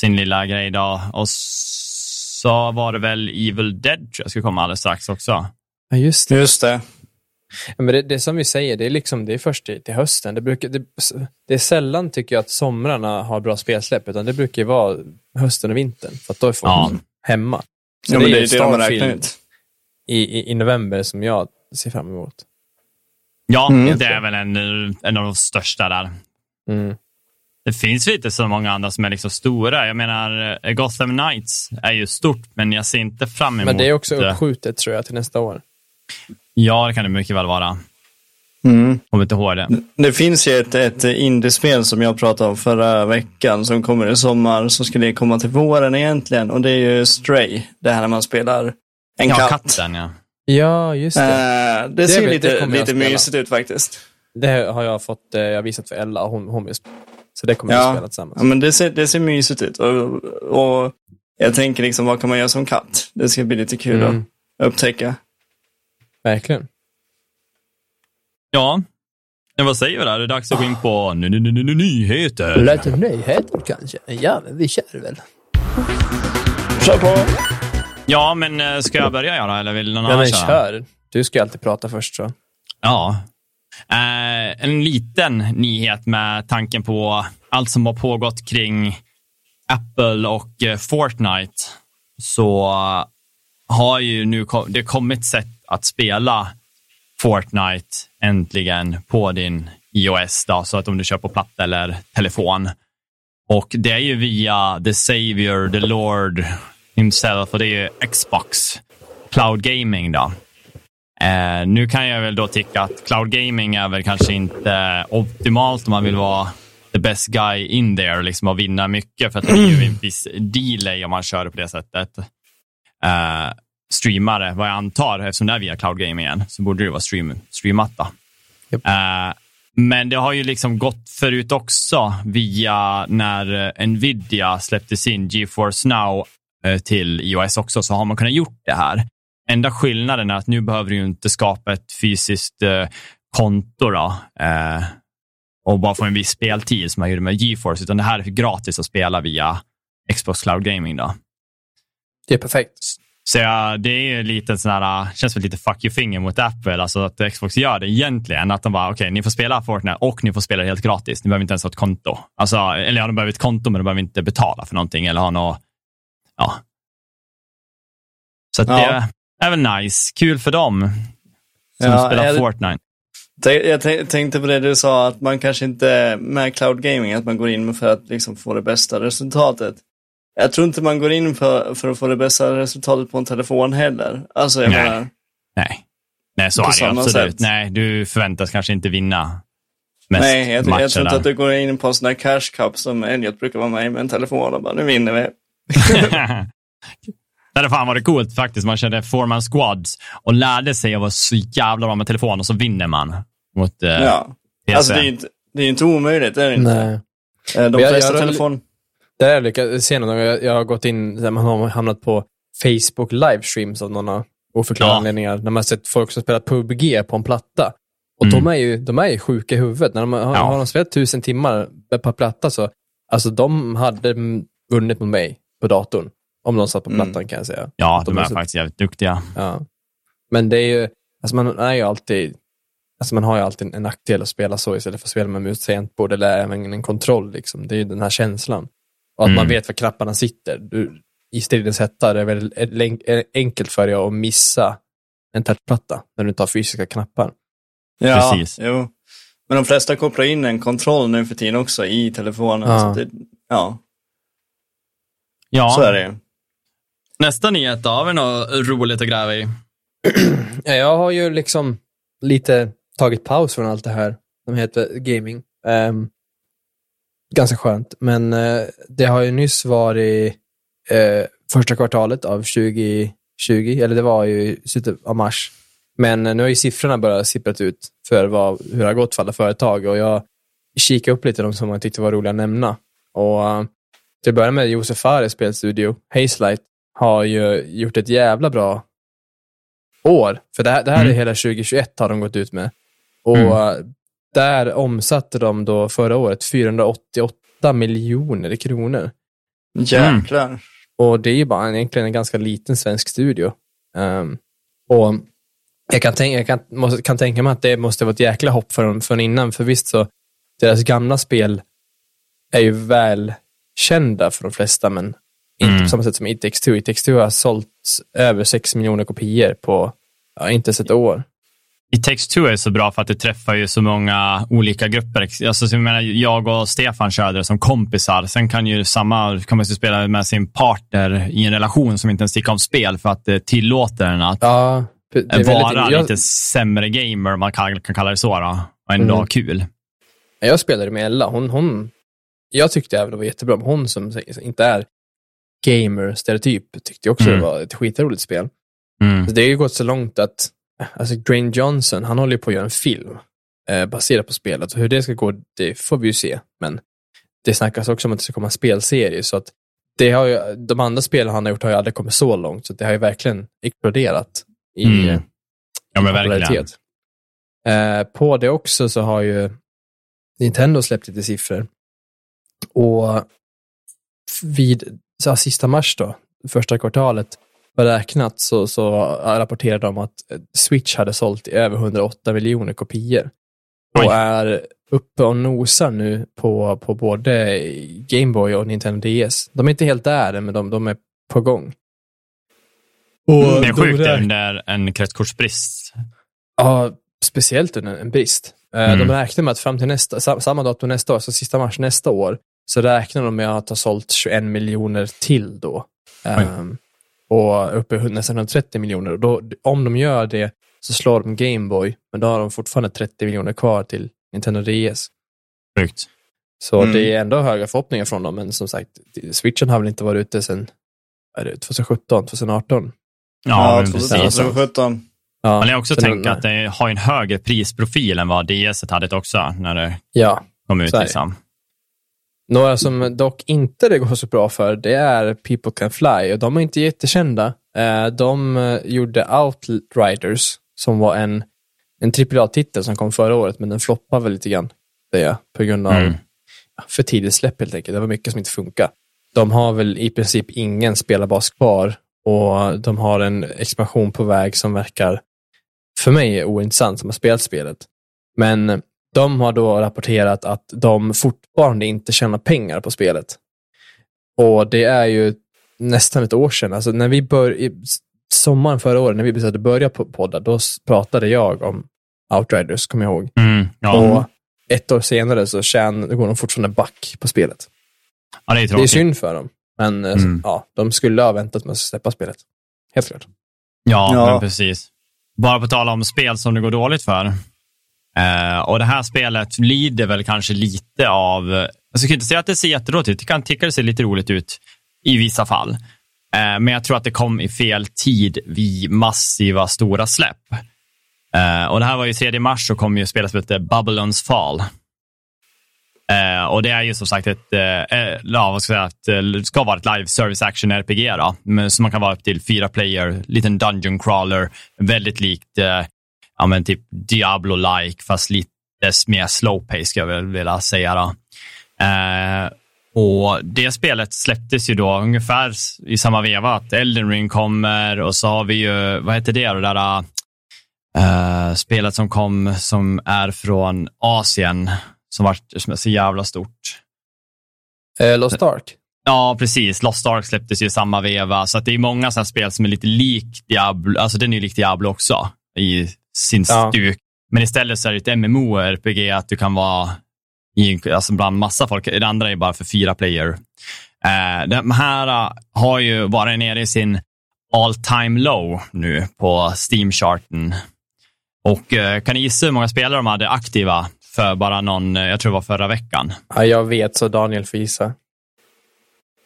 sin lilla grej då. Och så var det väl Evil Dead tror jag ska komma alldeles strax också. ja, just det. Just det. Ja, men det, det är som vi säger, det är, liksom, det är först till, till hösten. Det, brukar, det, det är sällan, tycker jag, att somrarna har bra spelsläpp, utan det brukar ju vara hösten och vintern, för att då är folk Ja. hemma. Så Ja, men det är ju det de har räknat Starfield ut. i, i, i november som jag ser fram emot. Ja, Mm. det är väl en, en av de största där. Mm. Det finns ju inte så många andra som är liksom stora. Jag menar, eh, Gotham Knights är ju stort, men jag ser inte fram emot Men det är också det. uppskjutet, tror jag, till nästa år. Ja, det kan det mycket väl vara. Mm. Kommer inte ihåg det. Det finns ju ett, ett indiespel som jag pratade om förra veckan som kommer i sommar. Så skulle det komma till våren egentligen. Och det är ju Stray. Det här när man spelar en Ja, katt. katten ja. Ja, just det. Eh, det ser vet- det lite, jag lite mysigt ut faktiskt. Det har jag fått eh, jag har visat för Ella, och hon, hon vill. Så det kommer vi att Ja. spela tillsammans. Ja, men det ser, det ser mysigt ut. Och, och jag tänker liksom, vad kan man göra som katt? Det ska bli lite kul Mm. att upptäcka. Verkligen. Ja, men vad säger vi där? Det är dags att gå in på ny- ny- ny- ny- ny- nyheter. Lite nyheter kanske? Ja, men vi kör väl. Kör på! Ja, men eh, ska jag börja göra eller vill någon Ja, annan men köra? kör. Du ska alltid prata först, så. Ja. Eh, en liten nyhet med tanken på allt som har pågått kring Apple och eh, Fortnite. Så eh, har ju nu det kommit sätt att spela Fortnite äntligen på din iOS, då, så att om du kör på platta eller telefon. Och det är ju via the savior, the Lord himself och det är ju Xbox Cloud Gaming. då. Eh, nu kan jag väl då tycka att cloud gaming är väl kanske inte optimalt om man vill vara the best guy in there liksom, och vinna mycket för att det blir ju en viss delay om man kör på det sättet. Eh, streamare, vad jag antar, eftersom det är via cloud gaming igen, så borde det vara stream, streamat. Yep. Eh, men det har ju liksom gått förut också via när Nvidia släppte sin GeForce Now till iOS också, så har man kunnat gjort det här. Enda skillnaden är att nu behöver du inte skapa ett fysiskt eh, konto då, eh, och bara få en viss speltid som man gjorde med GeForce, utan det här är gratis att spela via Xbox Cloud Gaming. Då. Det är perfekt. Så ja, det är lite sån här, känns som lite fuck you finger mot Apple, alltså att Xbox gör det egentligen. Att de bara, okej, okay, ni får spela Fortnite och ni får spela helt gratis. Ni behöver inte ens ha ett konto. Alltså, eller ja, de behöver ett konto, men de behöver inte betala för någonting eller ha något, ja. Så ja. det är väl nice. Kul för dem som ja, spelar jag, Fortnite. Jag tänkte på det du sa, att man kanske inte med cloud gaming, att man går in för att liksom få det bästa resultatet. Jag tror inte man går in för, för att få det bästa resultatet på en telefon heller. Alltså, jag Nej. menar, Nej. Nej, så är det absolut. Sätt. Nej, du förväntas kanske inte vinna mest Nej, jag, jag tror inte att du går in på en sån där cash cup som Elliot brukar vara med med en telefon och bara, nu vinner vi. Det hade fan varit coolt faktiskt. Man körde foreman squads och lärde sig att vara så jävla bra med telefon och så vinner man mot eh, Ja, PC. alltså det är ju inte, det är inte omöjligt, det är det inte. Nej. Eh, de jag, flesta jag, telefon... Det är lyckats se någon jag, jag har gått in, man har hamnat på Facebook livestreams av några oförklarliga Ja. anledningar. När man har sett folk som spelar PubG på en platta. Och Mm. de, är ju, de är ju sjuka i huvudet. När de har, Ja. har de spelat tusen timmar på en platta så, alltså de hade vunnit mot mig på datorn. Om de satt på Mm. plattan kan jag säga. Ja, De de är är så- faktiskt jävligt duktiga. Ja. Men det är ju, alltså man är ju alltid, alltså man har ju alltid en nackdel att spela så istället för att spela med mus tangentbord eller även en kontroll. Liksom. Det är ju den här känslan. Och att Mm. man vet var knapparna sitter. Du, I stridens hetta är det väldigt en- en- enkelt för dig att missa en touchplatta när du inte har fysiska knappar. Ja, Precis. jo. Men de flesta kopplar in en kontroll nu för tiden också i telefonen. Ja. Så det, ja, Ja, så är det ju. nästa nyhet då. Har vi något roligt att gräva i? [CLEARS THROAT] Ja, jag har ju liksom lite tagit paus från allt det här som heter gaming. Ehm, ganska skönt, men eh, det har ju nyss varit eh, första kvartalet av 2020, eller det var ju slutet av mars. Men eh, nu har ju siffrorna börjat sipprat ut för vad, hur det har gått för alla företag och jag kikade upp lite de som jag tyckte var roliga att nämna. Och till att börja med Josef Fares spelstudio, Hazelight, har ju gjort ett jävla bra år. För det här, det här är Mm. hela 2021 har de gått ut med. Och Mm. eh, där omsatte de då förra året 488 miljoner kronor. Jäklar. Och det är ju bara en, egentligen en ganska liten svensk studio. Ehm, och jag kan, tänka, jag kan, måste, kan tänka mig att det måste vara ett jäkla hopp för dem från innan. För visst så, deras gamla spel är ju väl kända för de flesta, men inte Mm. på samma sätt som It takes two. It takes two har sålt över 6 miljoner kopior på, ja, inte ens ett år. It takes two är så bra för att det träffar ju så många olika grupper. Alltså, så jag, menar, jag och Stefan körde det som kompisar. Sen kan ju samma kan man ju spela med sin partner i en relation som inte ens tycker om spel för att det tillåter en att Ja, vara jag- lite sämre gamer, om man kan, kan kalla det så. Då, och ändå Mm. ha kul. Jag spelade med Ella. Hon, hon, jag tyckte även det var jättebra, men hon som inte är gamer-stereotyp tyckte också Mm. det var ett skitroligt spel. Mm. Så det har ju gått så långt att alltså Dwayne Johnson, han håller ju på att göra en film eh, baserad på spelet. Och hur det ska gå, det får vi ju se. Men det snackas också om att det ska komma en spelserie. Så att det har ju, de andra spelen han har gjort har ju aldrig kommit så långt. Så det har ju verkligen exploderat i, Mm. eh, Ja, men verkligen. Eh, på det också så har ju Nintendo släppt lite siffror. Och vid så här, sista mars då, första kvartalet, beräknat så, så rapporterade de att Switch hade sålt i över 108 miljoner kopior. Oj. Och är uppe och nosar nu på, på både Game Boy och Nintendo DS. De är inte helt där än, men de, de är på gång. Och Det är sjukt räk- under en kretskortsbrist. Ja, speciellt under en brist. Eh, Mm. De räknar med att fram till nästa, sam- samma datum nästa år, så sista mars nästa år, så räknar de med att ha sålt 21 miljoner till då. Um, och uppe i nästan 130 miljoner. Och då, om de gör det så slår de Gameboy, men då har de fortfarande 30 miljoner kvar till Nintendo DS. Sjukt. Så Mm. det är ändå höga förhoppningar från dem, men som sagt, Switchen har väl inte varit ute sedan vad är det, 2017, 2018. Ja, men Ja, precis. 2017. Ja, Man har också den- att det har en högre prisprofil än vad DS hade också när det Ja, kom ut. Liksom. Några som dock inte det går så bra för, det är People Can Fly och de är inte jättekända. Eh, De eh, gjorde Outriders som var en, en AAA-titel som kom förra året, men den floppade väl lite grann. Det, på grund av Mm. för tidigt släpp helt enkelt. Det var mycket som inte funkar. De har väl i princip ingen spelarbas kvar och de har en expansion på väg som verkar för mig ointressant som har spelat spelet. Men de har då rapporterat att de fortfarande inte tjänar pengar på spelet. Och det är ju nästan ett år sedan. Alltså när vi bör, i sommaren förra året, när vi bestämde börja på podda, då pratade jag om Outriders, kommer jag ihåg. Mm. Ja. Och ett år senare så tjän, går de fortfarande back på spelet. ja, det är Det är synd för dem. Men eh, Mm. ja, de skulle ha väntat med att släppa spelet. Helt klart. Ja, Ja. Men precis. Bara på tal om spel som det går dåligt för. Eh, och det här spelet lider väl kanske lite av... Alltså jag skulle inte säga att det ser jättedåligt ut. Det kan tycka det ser lite roligt ut i vissa fall. Eh, men jag tror att det kom i fel tid vid massiva stora släpp. Eh, och det här var ju 3 mars så kom ju spelet som heter Babylons Fall. Eh, och det är ju som sagt ett, eh, eh ja, vad ska jag säga, ett, eh, ska vara ett live service action RPG då, men, så man kan vara upp till fyra player, liten dungeon crawler, väldigt likt eh, ja, men typ Diablo-like, fast lite mer slow pace ska jag väl vilja säga. Då. Eh, och det spelet släpptes ju då ungefär i samma veva att Elden Ring kommer och så har vi ju, vad heter det, det där eh, spelet som kom som är från Asien som var som är så jävla stort. Eh, Lost Ark. Ja, precis. Lost Ark släpptes ju i samma veva, så att det är många sådana spel som är lite lik Diablo. Alltså den är ju lik Diablo också i sin Ja. stuk. Men istället så är det ett MMO-RPG att du kan vara i, alltså bland massa folk. Det andra är bara för fyra player. Eh, de här eh, har ju varit nere i sin all time low nu på Steam-charten. Och eh, kan ni gissa hur många spelare de hade aktiva för bara någon, eh, jag tror det var förra veckan? Ja, jag vet, så Daniel får gissa.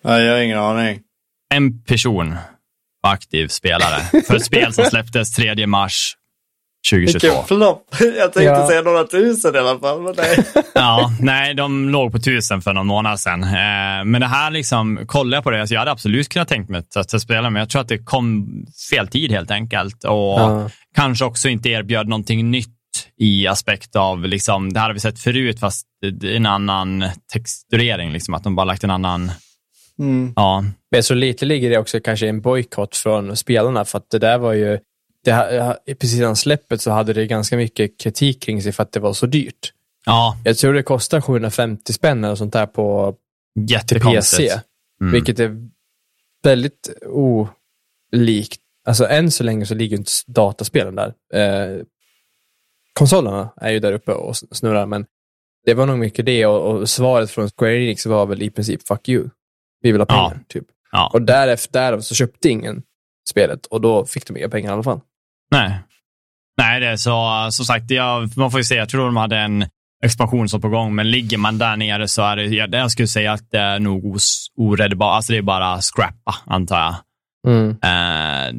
Ja, jag har ingen aning. en person var aktiv spelare för ett spel som släpptes 3 mars 2022. Vilken flopp. Jag tänkte Ja. säga några tusen i alla fall. Men nej. [LAUGHS] Ja, nej, de låg på tusen för någon månad sedan. Eh, men det här liksom, kollar jag på det, alltså jag hade absolut kunnat tänkt mig att, att spela, men jag tror att det kom fel tid helt enkelt. Och Ja. kanske också inte erbjöd någonting nytt i aspekt av, liksom, det här har vi sett förut, fast en annan texturering, liksom, att de bara lagt en annan, Mm. ja, Men så lite ligger det också kanske i en bojkott från spelarna, för att det där var ju, det, ha- precis innan släppet så hade det ganska mycket kritik kring sig för att det var så dyrt. ja, Jag tror det kostar 750 spänn eller sånt där på. PC, Mm. vilket är väldigt olikt. Alltså än så länge så ligger inte dataspelen där. Eh, konsolerna är ju där uppe och snurrar, men det var nog mycket det och, och svaret från Square Enix var väl i princip fuck you. Vi vill ha Ja. pengar, typ. Ja. Och därefter därav så köpte ingen spelet och då fick de inga pengar i alla fall. Nej. Nej, det är så, som sagt, jag, man får ju se, jag tror de hade en expansion som på gång, men ligger man där nere så är det, jag, jag skulle säga att det är nog oräddbart, alltså det är bara scrappa, antar jag. Mm. Eh,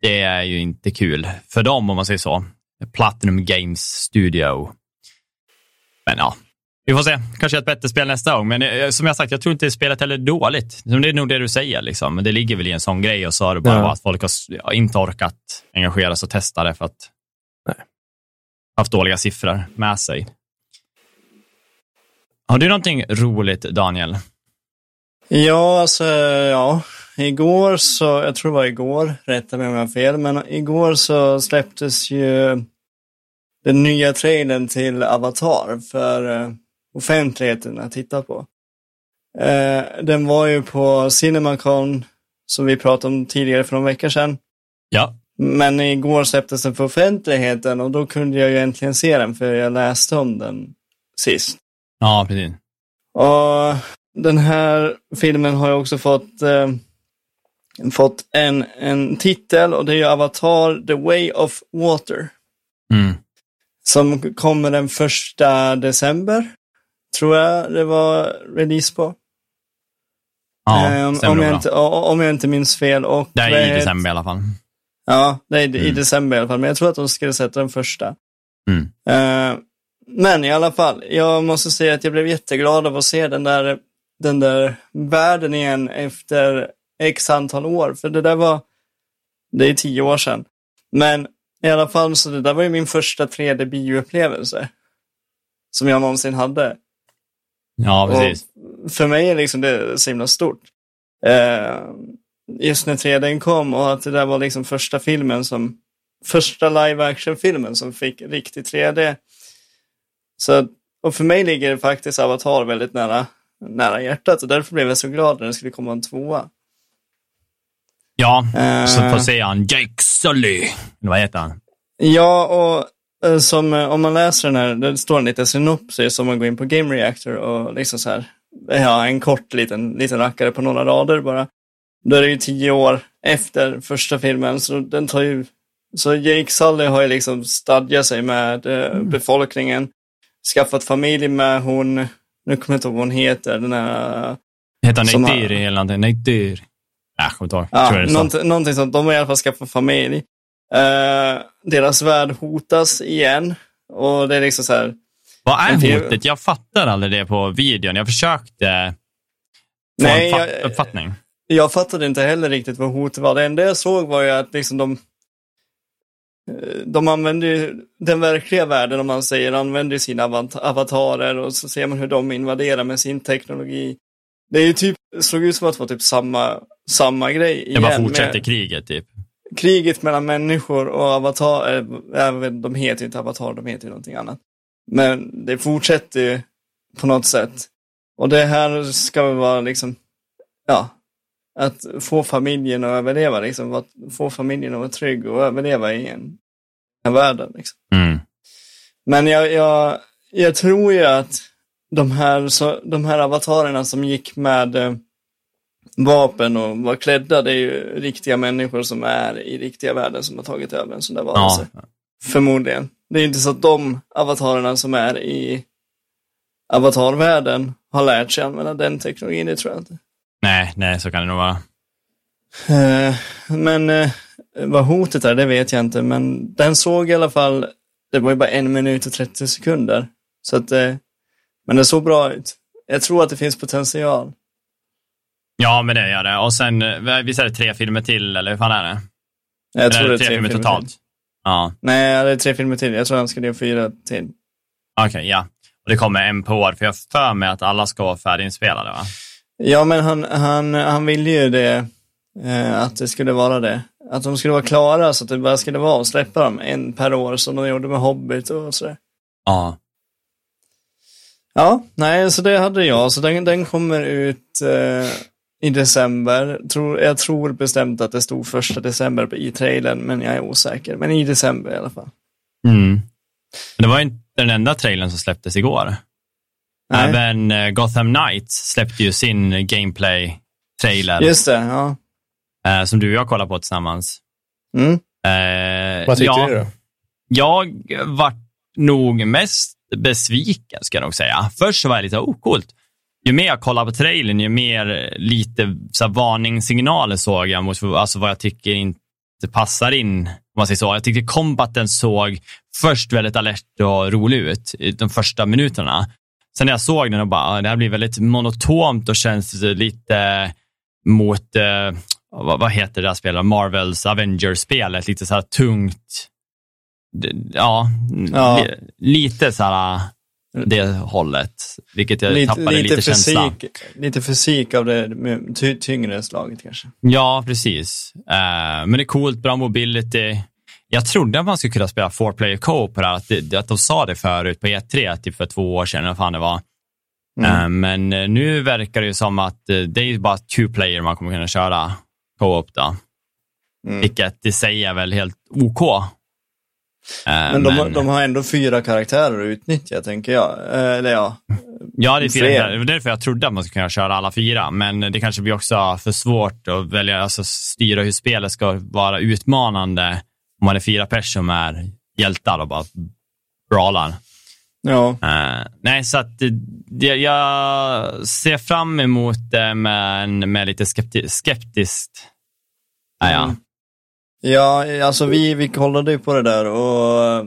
det är ju inte kul för dem, om man säger så. Platinum Games Studio. Men ja, vi får se. Kanske ett bättre spel nästa gång. Men eh, som jag sagt, jag tror inte spelet heller är dåligt. Som Det är nog det du säger. Liksom. Men det ligger väl i en sån grej och så har det bara Ja. varit att folk har inte orkat engagera sig och testa det för att Nej. haft dåliga siffror med sig. Har du någonting roligt, Daniel? Ja, alltså, ja. Igår så, jag tror det var igår, rätta mig om jag har fel, men igår så släpptes ju den nya trailern till Avatar för eh, offentligheten att titta på. Eh, den var ju på Cinemacon, som vi pratade om tidigare för någon vecka sedan. Ja. Men igår släpptes den för offentligheten och då kunde jag ju äntligen se den, för jag läste om den sist. Ja, precis. Och den här filmen har ju också fått eh, fått en, en titel och det är ju Avatar The Way of Water. Mm. Som kommer den första december. Tror jag det var release på. Ja, Eh, om, jag inte, om jag inte minns fel. Och Det är i december i alla fall. Ja, det är i Mm. december i alla fall. Men jag tror att de skulle sätta den första. Mm. Eh, men i alla fall, jag måste säga att jag blev jätteglad av att se den där, den där världen igen efter x antal år. För det där var, det är tio år sedan. Men i alla fall, så det där var ju min första 3D-bioupplevelse. Som jag någonsin hade. Ja, precis. Och för mig är liksom det så himla stort. Eh, just när 3D kom och att det där var liksom första filmen som, första live action-filmen som fick riktig 3D. Så, och för mig ligger faktiskt Avatar väldigt nära, nära hjärtat och därför blev jag så glad när det skulle komma en tvåa. Ja, Eh. så får se han Jake Sully. Vad heter han? Ja, och eh, som, eh, om man läser den här, det står en liten synopsis om man går in på Game Reactor och liksom så här, ja, en kort liten, liten rackare på några rader bara. Då är det ju tio år efter första filmen, så den tar ju, så Jake Sully har ju liksom stadgat sig med eh, befolkningen, skaffat familj med hon, nu kommer jag inte ihåg vad hon heter, den här, Heter han Nate har- Diri eller någonting? Diri? Nej, jag kommer inte ihåg. Ja, Tror jag det är så. någonting, någonting sånt. De har i alla fall skaffat familj. Eh, deras värld hotas igen. Och det är liksom så här, Vad är det- hotet? Jag fattar aldrig det på videon. Jag försökte få Nej, en fa- jag- uppfattning. Jag fattade inte heller riktigt vad hotet var. Det enda jag såg var ju att liksom de eh, de använder ju den verkliga världen, om man säger, använder sina avatarer och så ser man hur de invaderar med sin teknologi. Det är ju typ, såg ut som att det var typ samma, samma grej Det igen. bara fortsätter med kriget, typ. Kriget mellan människor och avatar, äh, de heter ju inte avatar, de heter ju någonting annat. Men det fortsätter ju på något sätt. Och det här ska väl vara liksom, ja, att få familjen att överleva, liksom, att få familjen att vara trygg och överleva i en, här världen. Liksom. Mm. Men jag, jag, jag tror ju att de här, så, de här avatarerna som gick med eh, vapen och var klädda, det är ju riktiga människor som är i riktiga världen som har tagit över en sån där varelse. Ja. Förmodligen. Det är inte så att de avatarerna som är i avatarvärlden har lärt sig använda den teknologin, det tror jag inte. Nej, nej, så kan det nog vara. Eh, Men eh, vad hotet är, det vet jag inte. Men den såg i alla fall, det var ju bara en minut och 30 sekunder. Så att, eh, men det såg bra ut. Jag tror att det finns potential. Ja, men det gör det. Och sen, eh, visst är det tre filmer till, eller hur fan är det? Jag tror eller det är tre filmer totalt? Till. Ja, Nej, det är tre filmer till. Jag tror han ska göra fyra till. okej, ja. Och det kommer en på år, för jag för mig att alla ska vara färdiginspelade, va? Ja, men han, han, han ville ju det, eh, att det skulle vara det. Att de skulle vara klara så att det bara skulle vara att släppa dem en per år som de gjorde med Hobbit och sådär. Ja. Ja, nej, så det hade jag. Så den, den kommer ut eh, i december. Tror, jag tror bestämt att det stod första december i trailern, men jag är osäker. Men i december i alla fall. Mm. Men det var inte den enda trailern som släpptes igår. Nej. Även eh, Gotham Knights släppte ju sin gameplay-trailer, Just det, ja. eh, som du och jag kollade på tillsammans. Mm. Eh, Vad tyckte ja, du då? Jag var nog mest besviken, ska jag nog säga. Först så var jag lite, oh coolt. Ju mer jag kollade på trailern, ju mer lite så här, varningssignaler såg jag mot alltså, vad jag tycker inte passar in. Om man säger så. Jag tyckte kombaten såg först väldigt alert och rolig ut de första minuterna. Sen när jag såg den och bara, ah, det här blir väldigt monotont och känns lite mot, eh, vad, vad heter det där spelet, Marvels Avengers-spelet, lite så här tungt. Ja, Ja. Li, lite så här det hållet, vilket jag Lite, tappade lite, lite, känsla. fysik, lite fysik av det tyngre slaget kanske. Ja, precis. Eh, men det är coolt, bra mobility. Jag trodde att man skulle kunna spela four player co på det här, att, det, att de sa det förut på E3, typ för två år sedan, eller vad fan det var. Mm. Eh, men eh, nu verkar det ju som att det är bara two player man kommer kunna köra co-op då. Mm. Vilket sig är väl helt OK. Eh, Men de, de har ändå fyra karaktärer att utnyttja, tänker jag. Eh, Eller ja. Ja, det är fyra. Fler. Det var därför jag trodde att man skulle kunna köra alla fyra, men det kanske blir också för svårt att välja, alltså styra hur spelet ska vara utmanande om man är fyra personer som är hjältar och bara brawlar. Ja. Eh, nej, så att det, jag ser fram emot det, men med lite skepti skeptiskt. är jag. Mm. Ja, alltså vi, vi kollade ju på det där och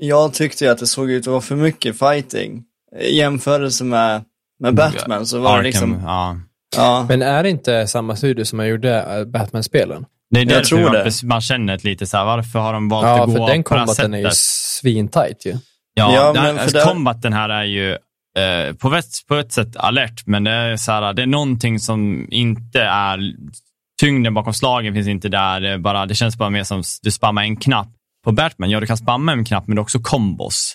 jag tyckte ju att det såg ut att vara för mycket fighting. I jämförelse med, med Batman så var det Arkham, liksom, ja. ja. Men är det inte samma studio som jag gjorde äh, Batman-spelen? Det är därför tror man, det. man känner ett lite så här, varför har de valt Ja, att gå för den på det här kombaten är ju sättet? svintajt ju. Ja, Ja, det här, men för där- combaten här är ju eh, på, ett, på ett sätt alert, men det är, så här, det är någonting som inte är... Tyngden bakom slagen finns inte där. Det, är bara, det känns bara mer som du spammar en knapp. På Batman, ja du kan spamma en knapp, men det är också kombos.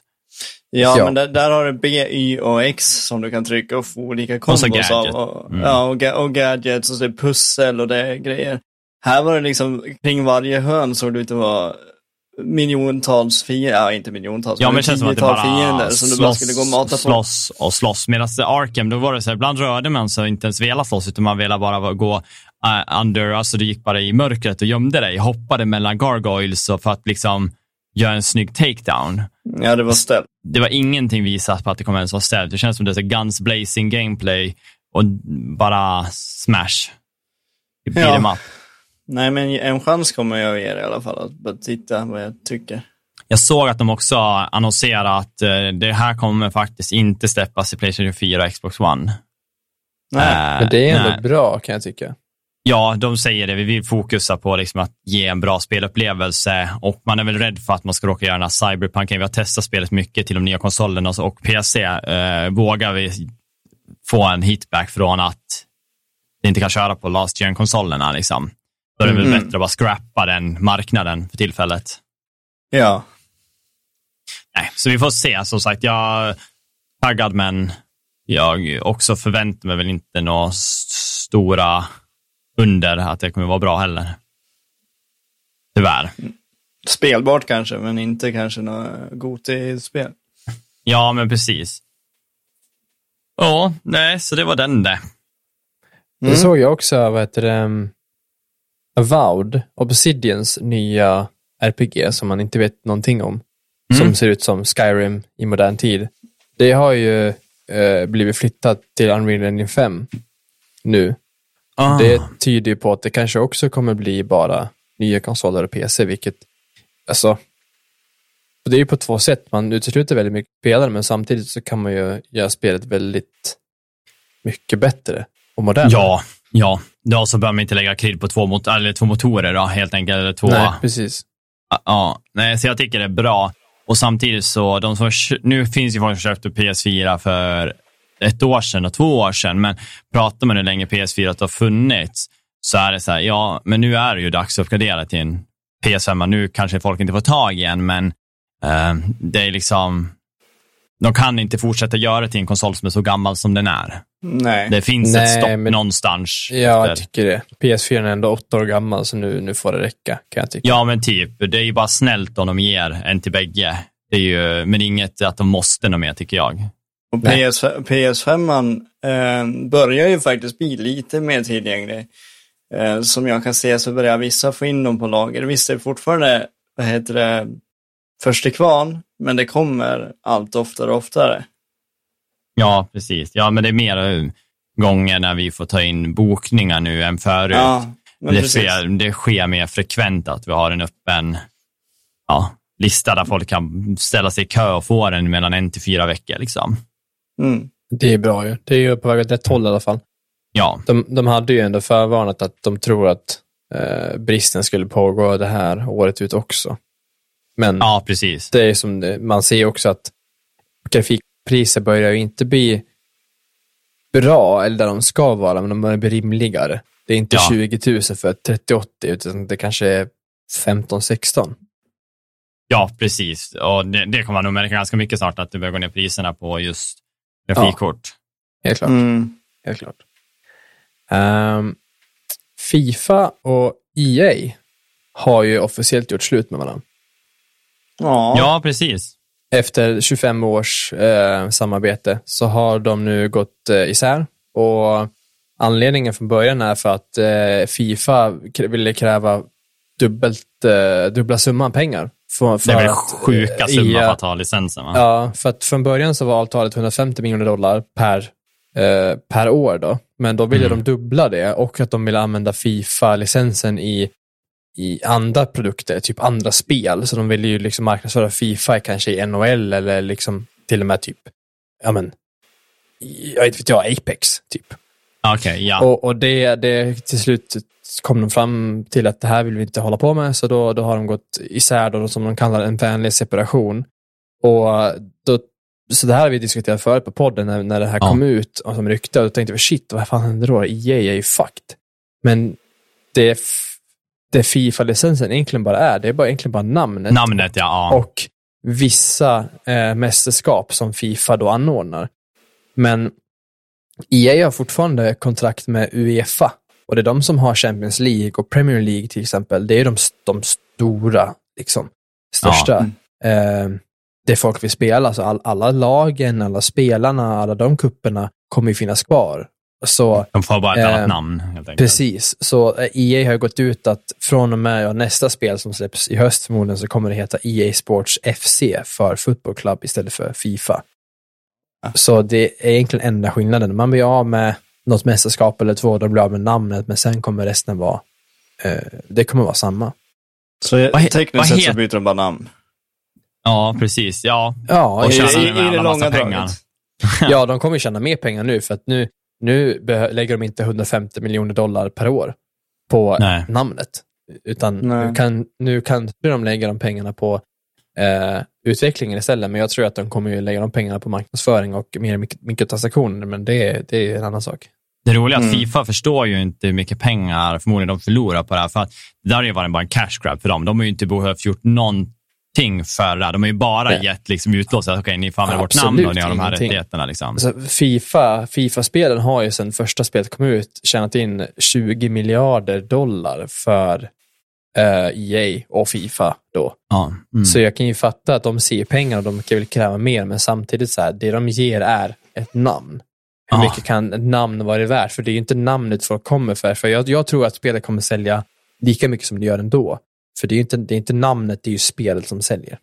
Ja, Ja. men där, där har du B, Y och X som du kan trycka och få olika Och så kombos av. Och, Mm. Ja, och, och gadgets och så är det pussel och det grejer. Här var det liksom, kring varje hörn såg det ut att vara miljontals fiender, ja inte miljontals, Ja, men det känns som att det bara fiender som du bara skulle gå och mata på. slåss och slåss. Medan Arkham, då var det så här, ibland rörde man sig inte ens velat slåss, utan man ville bara gå uh, under, alltså du gick bara i mörkret och gömde dig, hoppade mellan gargoyles för att liksom göra en snygg takedown. Ja, det var ställt. det var ingenting visat på att det kommer ens vara ställt. Det känns som det är guns blazing gameplay och bara smash. Beat Ja. em up. Nej, men en chans kommer jag ge dig i alla fall, att bara titta vad jag tycker. Jag såg att de också annonserade att eh, det här kommer faktiskt inte släppas i Playstation 4 och Xbox One. Nej. Eh, Men det är ändå nej. bra kan jag tycka. Ja, de säger det. Vi vill fokusa på liksom att ge en bra spelupplevelse och man är väl rädd för att man ska råka göra den här cyberpunk. Vi har testat spelet mycket till de nya konsolerna och PC. Eh, vågar vi få en hitback från att det inte kan köra på last gen-konsolerna? Liksom. Då är det väl Mm. bättre att bara scrappa den marknaden för tillfället. Ja. Nej, så vi får se. Som sagt, jag är taggad, men jag också förväntar mig väl inte några st- stora under att det kommer vara bra heller. Tyvärr. Spelbart kanske, men inte kanske något Goti-spel. Ja, men precis. Ja, nej, så det var den det. Det Mm. såg jag också, vad heter det, um, Avowed, Obsidians nya RPG som man inte vet någonting om. Mm. Som ser ut som Skyrim i modern tid. Det har ju eh, blivit flyttat till Unreal Engine 5 nu. Ah. Det tyder ju på att det kanske också kommer bli bara nya konsoler och PC, vilket, alltså, det är ju på två sätt. Man utesluter väldigt mycket spelare, men samtidigt så kan man ju göra spelet väldigt mycket bättre och modernare. Ja, ja. Då så behöver man inte lägga krid på två, mot eller två motorer då, helt enkelt. Eller två. Nej, precis. Ja, nej, så jag tycker det är bra. Och samtidigt så, de som, nu finns ju folk som köpte PS4 för ett år sedan och två år sedan, men pratar man hur länge PS4 har funnits så är det så här, ja, men nu är det ju dags att uppgradera till en PS5. Nu kanske folk inte får tag i en, men eh, det är liksom, de kan inte fortsätta göra det till en konsol som är så gammal som den är. Nej. Det finns Nej, ett stopp men- någonstans. Ja, jag efter. tycker det. PS4 är ändå åtta år gammal, så nu, nu får det räcka, kan jag tycka. Ja, men typ. Det är ju bara snällt om de ger en till bägge. Det är ju, men inget att de måste något mer, tycker jag. Och. PS, PS5 eh, börjar ju faktiskt bli lite mer tillgänglig. Eh, som jag kan se så börjar vissa få in dem på lager. Visst är det fortfarande, vad heter det, först kvarn, men det kommer allt oftare och oftare. Ja, precis. Ja, men det är mer gånger när vi får ta in bokningar nu än förut. Ja, det, sker, det sker mer frekvent att vi har en öppen ja, lista där folk kan ställa sig i kö och få den mellan en till fyra veckor. Liksom. Mm. Det är bra ju. Det är ju på väg åt rätt håll i alla fall. Ja, De, de hade ju ändå förvarnat att de tror att eh, bristen skulle pågå det här året ut också. Men ja, precis. det är som det, man ser också att grafikpriser börjar ju inte bli bra, eller där de ska vara, men de börjar bli rimligare. Det är inte Ja. 20 000 för ett 3080, utan det kanske är 15-16. Ja, precis. Och det, det kommer man nog märka ganska mycket snart, att det börjar gå ner priserna på just grafikkort. Helt klart. Mm. Helt klart. Ehm, Fifa och EA har ju officiellt gjort slut med varandra. Ja. Ja, precis. Efter 25 års eh, samarbete så har de nu gått eh, isär. Och anledningen från början är för att eh, Fifa ville kräva dubbelt, eh, dubbla summan pengar. För, för Det är väl att, sjuka eh, summor EA för att ha licensen, va? Ja, för att från början så var avtalet 150 miljoner dollar per, eh, per år då. Men då ville Mm. de dubbla det och att de ville använda Fifa-licensen i, i andra produkter, typ andra spel. Så de ville ju liksom marknadsföra Fifa kanske i NHL eller liksom till och med typ, ja men, jag vet inte jag, Apex typ. Okej, ja. Och, och det, det till slut kom de fram till att det här vill vi inte hålla på med, så då, då har de gått isär då, som de kallar en vänlig separation. Och då, så det här har vi diskuterat förut på podden när, när det här Ja. kom ut och som rykte, och då tänkte vi shit, vad fan händer då? EA är ju fucked. Men det, det Fifa-licensen egentligen bara är, det är bara, egentligen bara namnet Namnet, ja. ja. och vissa eh, mästerskap som Fifa då anordnar. Men EA har fortfarande kontrakt med Uefa och det är de som har Champions League och Premier League till exempel. Det är de, de stora, liksom, största. Eh, det folk vill spela, så all, alla lagen, alla spelarna, alla de kupperna kommer ju finnas kvar. Så De får bara ett Eh, annat namn, helt enkelt. Precis, så eh, EA har gått ut att från och med ja, nästa spel som släpps i höst förmodligen så kommer det heta EA Sports FC för Football Club istället för Fifa. Så det är egentligen enda skillnaden. Man blir av med något mästerskap eller två, de blir av med namnet, men sen kommer resten vara, eh, det kommer vara samma. Så Vad he- vad tekniskt sett så byter de bara namn. Ja, precis. Ja, Ja, Och tjänar I, en i, jävla I det massa långa pengar. [LAUGHS] ja, de kommer tjäna mer pengar nu för att nu, nu lägger de inte 150 miljoner dollar per år på Nej. namnet. Utan Nej. nu kan, nu kan de lägga de pengarna på eh, utvecklingen istället. Men jag tror att de kommer ju lägga de pengarna på marknadsföring och mer mik- mikrotransaktioner. Men det, det är en annan sak. Det roliga är att Mm. Fifa förstår ju inte hur mycket pengar förmodligen de förlorar på det här. För att det där har ju varit bara en cash grab för dem. De har ju inte behövt gjort någonting för det här. De har ju bara Nej. gett liksom utlåtelse att okej, ni får använda vårt namn och ni har de här ingenting. rättigheterna. Liksom. Alltså, FIFA, FIFA-spelen har ju sedan första spelet kom ut tjänat in 20 miljarder dollar för eh, EA och Fifa då. Ja. Mm. Så jag kan ju fatta att de ser pengar och de kan väl kräva mer, men samtidigt så här, det de ger är ett namn. Hur Ja. mycket kan ett namn vara värt? För det är ju inte namnet folk kommer för. För jag, jag tror att spelet kommer sälja lika mycket som det gör ändå. För det är ju inte, det är inte namnet, det är ju spelet som säljer.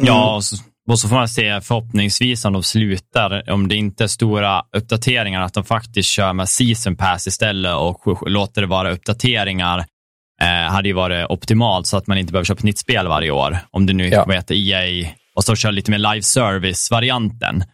Ja, och så, och så får man se förhoppningsvis om de slutar, om det inte är stora uppdateringar, att de faktiskt kör med season pass istället och låter det vara uppdateringar. Eh, hade ju varit optimalt så att man inte behöver köpa ett nytt spel varje år. Om det nu Ja. heter EA och så kör lite mer live service-varianten.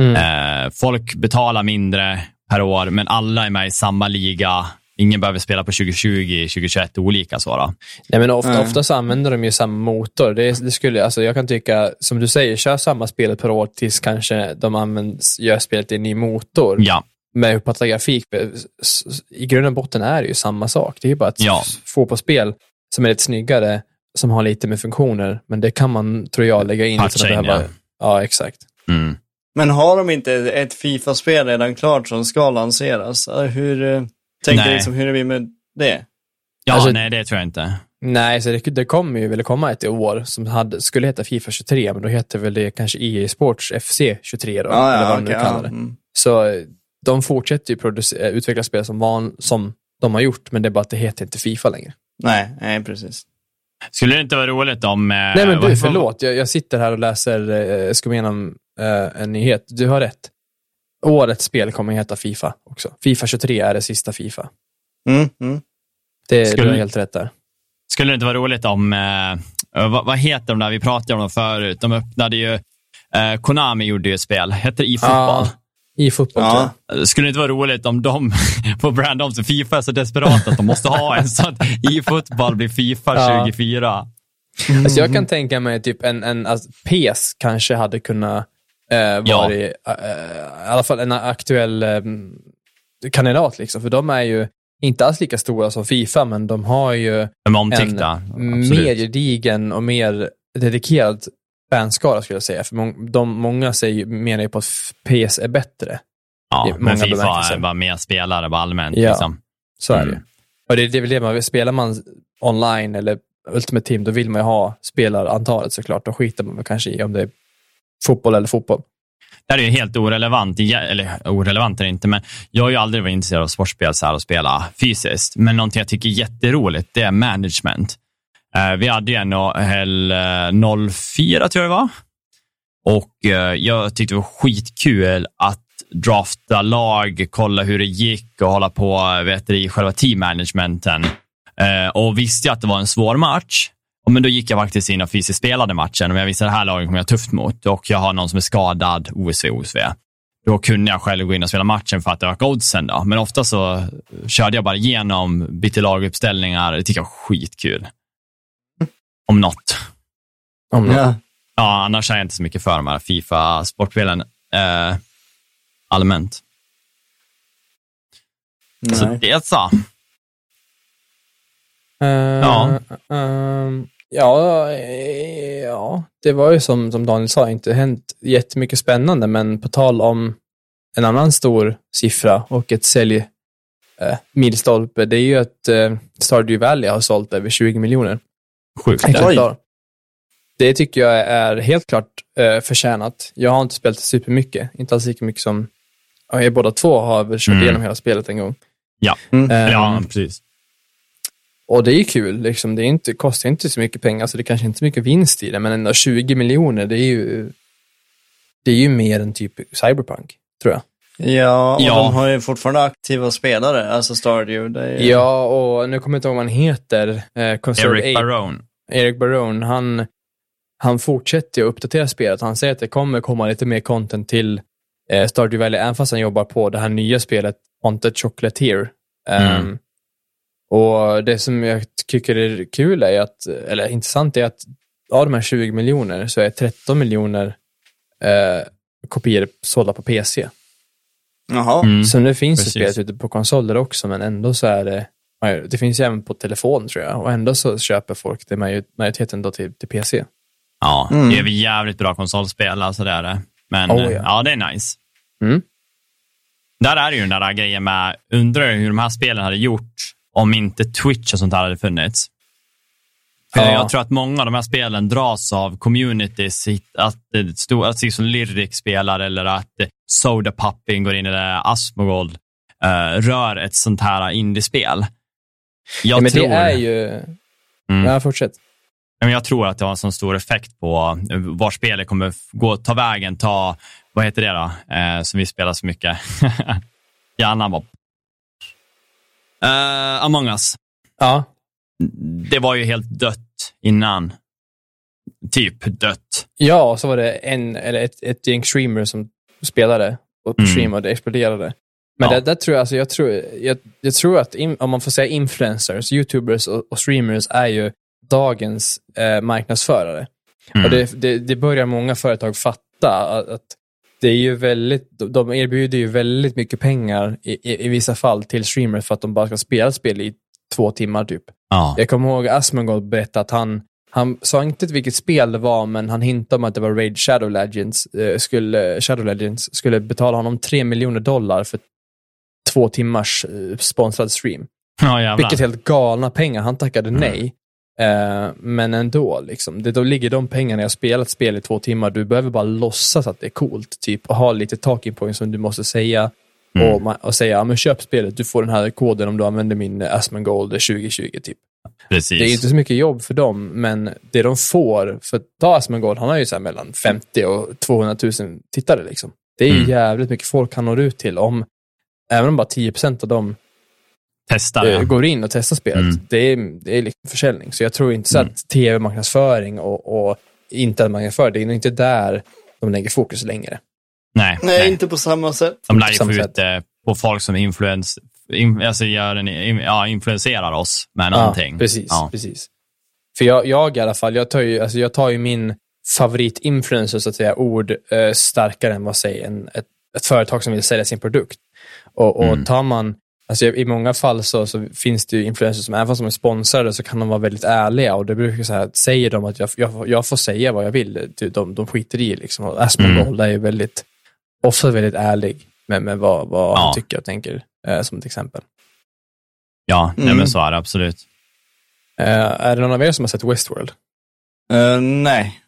Mm. Eh, folk betalar mindre per år, men alla är med i samma liga. Ingen behöver spela på 2020, 2021 olika. Så då. Nej, men ofta, Nej. ofta så använder de ju samma motor. Det, det skulle, alltså jag kan tycka, som du säger, kör samma spel per år tills kanske de används, gör spelet i en ny motor. Ja, med uppåt grafik. s- s- I grund och botten är det ju samma sak. Det är ju bara att Ja. f- få på spel som är lite snyggare, som har lite mer funktioner. Men det kan man, tror jag, lägga in. Patcha in, behöva- ja. ja, exakt. mm. Men har de inte ett Fifa-spel redan klart som ska lanseras? Äh, Hur, eh, tänker Nej. liksom, hur är vi med det? ja Alltså- nej, det tror jag inte. Nej, så det, det kommer ju väl komma ett i år som hade, skulle heta Fifa 23, men då heter väl det kanske EA Sports FC 23 då, Ja, eller ja, vad de nu kallar ja. det. Mm. Så de fortsätter ju produce- eh, utveckla spel som, van, som de har gjort, men det är bara att det heter inte Fifa längre. Nej, nej, precis. Skulle det inte vara roligt om... Eh, Nej men du, förlåt. Jag, jag sitter här och läser, eh, ska gå igenom eh, en nyhet. Du har rätt. Årets spel kommer att heta Fifa också. Fifa 23 är det sista Fifa. Mm, mm. Det, Skulle- Du har helt rätt där. Skulle det inte vara roligt om, eh, vad, vad heter de där vi pratade om dem förut? De öppnade ju, eh, Konami gjorde ju ett spel, heter det e-fotboll. Ja, I fotboll Ja. Skulle det inte vara roligt om de [LAUGHS] får branda om sig? Fifa är så desperat att de måste ha en så att e-fotboll blir Fifa Ja. 24. Alltså jag kan tänka mig typ en, en alltså PES kanske hade kunnat eh, vara i, eh, i alla fall en aktuell eh, kandidat liksom. För de är ju inte alls lika stora som Fifa, men de har ju De en mer gedigen och mer dedikerad fanskara skulle jag säga. För mång, de, många säger, menar ju på att PS är bättre. Ja, men Fifa bemärkelser. är bara mer spelare bara allmänt. Ja. Liksom. Så är det Mm. ju. Och det, det är väl det man, spelar man online eller Ultimate Team, då vill man ju ha spelarantalet såklart. Då skiter man kanske i om det är fotboll eller fotboll. Det här är ju helt orelevant, eller orelevant är det inte, men jag har ju aldrig varit intresserad av sportspel så här och spela fysiskt. Men någonting jag tycker är jätteroligt, det är management. Eh, vi hade ju NHL 04, eh, tror jag det var. Och eh, jag tyckte det var skitkul att drafta lag, kolla hur det gick och hålla på vet du, i själva teammanagementen. Och visste jag att det var en svår match, men då gick jag faktiskt in och fysiskt spelade matchen. Om jag visste att det här laget kommer jag tufft mot och jag har någon som är skadad, OSV, OSV. Då kunde jag själv gå in och spela matchen för att öka oddsen. Då. Men ofta så körde jag bara igenom, bytte laguppställningar. Det tycker jag var skitkul. Om något. Om något. Ja. Ja, annars är jag inte så mycket för de här Fifa-sportspelen eh, allmänt. Så Nej. det så. Eh, Ja. ehm, ja, eh, ja, det var ju som, som Daniel sa, inte hänt jättemycket spännande, men på tal om en annan stor siffra och ett sälj eh, milstolpe, det är ju att eh, Stardew Valley har sålt över 20 miljoner Sjukt. Det tycker jag är helt klart eh, förtjänat. Jag har inte spelat supermycket, inte alls lika mycket som er båda två har väl kört Mm. igenom hela spelet en gång. Ja. Mm. Ehm, ja, precis. Och det är ju kul, liksom. det är inte, kostar inte så mycket pengar, så det kanske inte är så mycket vinst i det, men ändå 20 miljoner, det är ju det är ju mer än typ Cyberpunk, tror jag. Ja, och Ja. de har ju fortfarande aktiva spelare, alltså Stardew. Det är... Ja, och nu kommer jag inte ihåg vad han heter. Eh, Eric. Barone. Eric Barone, han, han fortsätter ju att uppdatera spelet. Han säger att det kommer komma lite mer content till eh, Stardew Valley, även fast han jobbar på det här nya spelet Haunted Chocolatier. Um, Mm. Och det som jag tycker är kul är att, eller intressant är att av de här 20 miljoner så är 13 miljoner eh, kopior sålda på PC. Jaha. Mm. Så nu finns precis. det spelet ute på konsoler också, men ändå så är det, det finns ju även på telefon tror jag, och ändå så köper folk det major- majoriteten då till, till PC. Ja, Mm. det är väl jävligt bra konsolspel, alltså det är det. Men Oh, eh, ja. ja, det är nice. Mm. Där är det ju den där grejen med, undrar hur de här spelen hade gjort om inte Twitch och sånt här hade funnits. För Ja. Jag tror att många av de här spelen dras av communities, att, det stod- att liksom Lyric spelar eller att eh, Soda Puppy går in eller Asmongold eh, rör ett sånt här indiespel. Jag, Ja, men tror, det är ju... Mm. Ja, fortsätt. Jag tror att det har en sån stor effekt på eh, var spelet kommer gå, ta vägen, ta, vad heter det då, eh, som vi spelar så mycket. [LAUGHS] Hjärnan bara... Uh, Among us. Ja, Det var ju helt dött innan. Typ dött. ja och så var det en, eller ett, ett gäng streamers som spelade och på Mm. stream och det exploderade. Men Ja. det, där tror jag, alltså jag tror, jag, jag tror att in, om man får säga influencers, youtubers och, och streamers är ju dagens eh, marknadsförare. Mm. Och det, det, det börjar många företag fatta att, det är ju väldigt, de erbjuder ju väldigt mycket pengar i, i, i vissa fall till streamers för att de bara ska spela ett spel i två timmar typ. Ja. Jag kommer ihåg Asmongold berättade att han, han sa inte vilket spel det var, men han hintade om att det var Raid Shadow Legends, eh, skulle, Shadow Legends skulle betala honom 3 miljoner dollar för två timmars eh, sponsrad stream. ja, jävlar. Vilket helt galna pengar. Han tackade nej. Eh, men ändå, liksom. det, då ligger de pengarna i att spela ett spel i två timmar. Du behöver bara låtsas att det är coolt. Typ, och ha lite talking points som du måste säga. Mm. Och, och säga, men köp spelet, du får den här koden om du använder min eh, Asmongold 2020. Typ. Precis. Det är inte så mycket jobb för dem, men det de får, för ta Asmongold, han har ju så mellan 50 och 200 000 tittare. Liksom. Det är Mm. jävligt mycket folk han når ut till. om Även om bara 10% av dem Testar eh, ja. går in och testar spelet. Mm. Det är, det är liksom försäljning. Så jag tror inte så Mm. att tv-marknadsföring och, och internetmarknadsföring, det är nog inte där de lägger fokus längre. Nej, Nej, nej. inte på samma sätt. De lär ju på få ut det på folk som influens, in, alltså gör en, ja, influenserar oss med någonting. Ja, precis, Ja. precis. För jag, jag i alla fall, jag tar ju, alltså jag tar ju min favoritinfluencer, så att säga, ord eh, starkare än vad säger en, ett, ett företag som vill sälja sin produkt. Och, och Mm. tar man, alltså i många fall så, så finns det ju influencers som, även fast de är sponsrade, så kan de vara väldigt ärliga och det brukar så här, säger de att jag, jag, jag får säga vad jag vill. De, de, de skiter i liksom. Och Asmongold är ju väldigt, ofta väldigt ärlig med, med vad, vad Ja. han tycker och tänker, eh, som ett exempel. Ja, nej, Mm. men så är det absolut. Uh, är det någon av er som har sett Westworld? Uh, nej.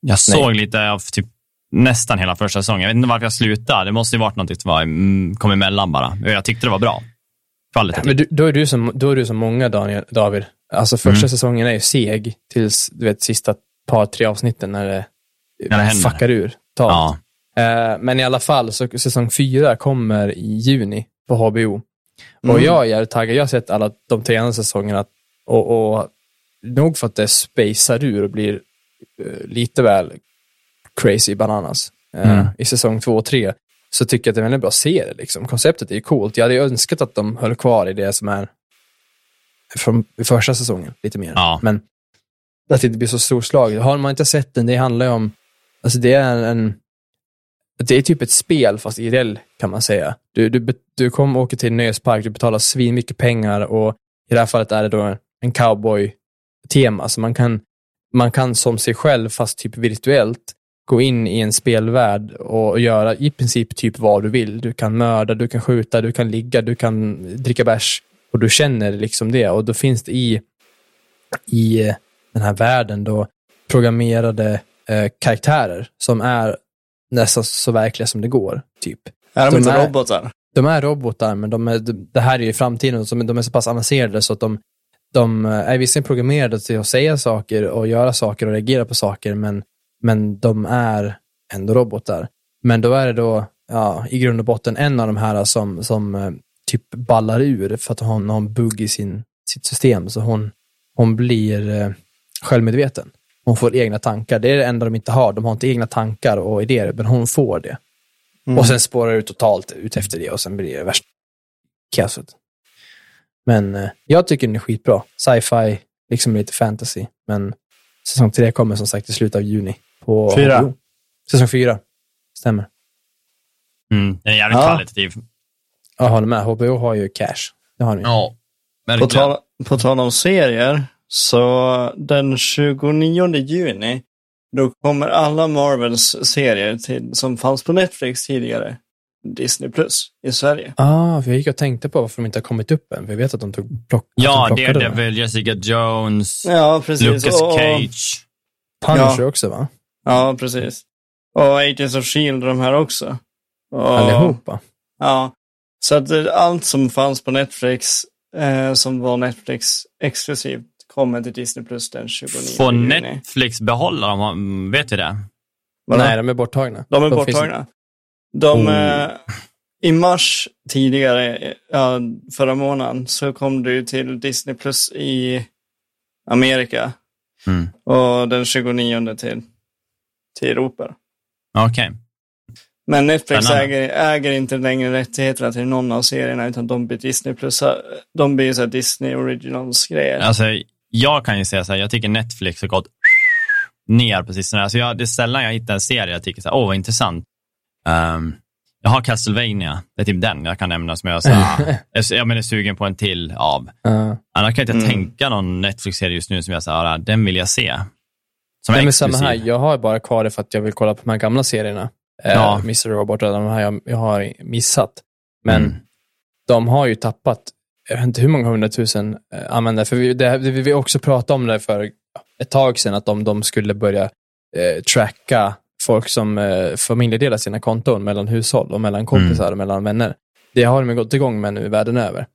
Jag såg lite av typ nästan hela första säsongen. Jag vet inte varför jag slutade. Det måste ju varit något som var, mm, kom emellan bara. Jag tyckte det var bra. Kvalitativt. Men du, då, är du som, då är du som många, Daniel, David. Alltså första mm. säsongen är ju seg tills du vet sista par, tre avsnitten när det, när det fuckar ur. Ja. Uh, men i alla fall, så säsong fyra kommer i juni på HBO. Mm. Och jag är taggad. Jag har sett alla de tre andra säsongerna och, och nog för att det spacear ur och blir uh, lite väl crazy bananas uh, mm. i säsong två och tre, så tycker jag att det är en väldigt bra serie. Liksom. Konceptet är ju coolt. Jag hade önskat att de höll kvar i det som är från första säsongen, lite mer. Ja. Men att det inte blir så storslaget. Har man inte sett den, det handlar ju om, alltså det är en, det är typ ett spel fast IRL kan man säga. Du, du, du kommer åka till en nöjespark, du betalar svin mycket pengar och i det här fallet är det då en cowboy-tema. Så man kan, man kan som sig själv, fast typ virtuellt, gå in i en spelvärld och göra i princip typ vad du vill. Du kan mörda, du kan skjuta, du kan ligga, du kan dricka bärs och du känner liksom det. Och då finns det i, i den här världen då programmerade eh, karaktärer som är nästan så verkliga som det går. Typ. Är de, de inte är, robotar? De är robotar, men de är, det här är ju framtiden, så de är så pass avancerade så att de, de är visserligen programmerade till att säga saker och göra saker och reagera på saker, men, men de är ändå robotar. Men då är det då, ja, i grund och botten en av de här som, som eh, typ ballar ur för att hon har en bugg i sin, sitt system, så hon, hon blir eh, självmedveten. Hon får egna tankar. Det är det enda de inte har. De har inte egna tankar och idéer, men hon får det. Mm. Och sen spårar det ut totalt ut efter det och sen blir det värsta kaoset. Men eh, jag tycker den är skitbra. Sci-fi, liksom lite fantasy. Men säsong tre kommer som sagt i slutet av juni. På fyra? HBO. Säsong fyra. Stämmer. Mm, den är jävligt ja. kvalitativ. Jag håller med. HBO har ju cash. Det har ni. Ja, verkligen. På tal, på tal om serier, så den 29 juni, då kommer alla Marvels serier till, som fanns på Netflix tidigare, Disney Plus i Sverige. Ah, för jag gick och tänkte på varför de inte har kommit upp än. För jag vet att de tog plock, Ja, de Daredevil, Jessica Jones, ja, precis. Lucas och, Cage. Punisher ja. också va? Ja, precis. Och Agents of Shield och de här också. Och, Allihopa? Ja. Så att eh, allt som fanns på Netflix, eh, som var Netflix exklusivt, kommer till Disney Plus den 29 Får juni. Netflix behålla dem? Vet vi det? Vadå? Nej, de är borttagna. De är de borttagna. Finns... De, oh. eh, I mars tidigare, ja, förra månaden, så kom ju till Disney Plus i Amerika. Mm. Och den 29 till, till Europa. Okej. Okay. Men Netflix äger, äger, inte längre rättigheterna till någon av serierna, utan de blir Disney plus, de blir så Disney Originals-grejer. Alltså, jag kan ju säga så här, jag tycker Netflix har gått ner på sistone. Alltså jag, det är sällan jag hittar en serie jag tycker så här, åh vad intressant. Um, jag har Castlevania, det är typ den jag kan nämna som jag, så här, [LAUGHS] jag, jag är sugen på en till av. Uh. Annars kan jag inte mm. tänka någon Netflix-serie just nu som jag säger, den vill jag se. Som Nej, men samma här, jag har bara kvar det för att jag vill kolla på de här gamla serierna. Eh, ja. Mr. Robot och de här jag, jag har missat. Men mm. de har ju tappat jag vet inte hur många hundratusen eh, användare. För vi, det, vi, vi också pratade om det för ett tag sedan, att om de skulle börja eh, tracka folk som eh, familjedelar sina konton mellan hushåll och mellan kompisar mm. och mellan vänner. Det har de gått igång med nu världen över.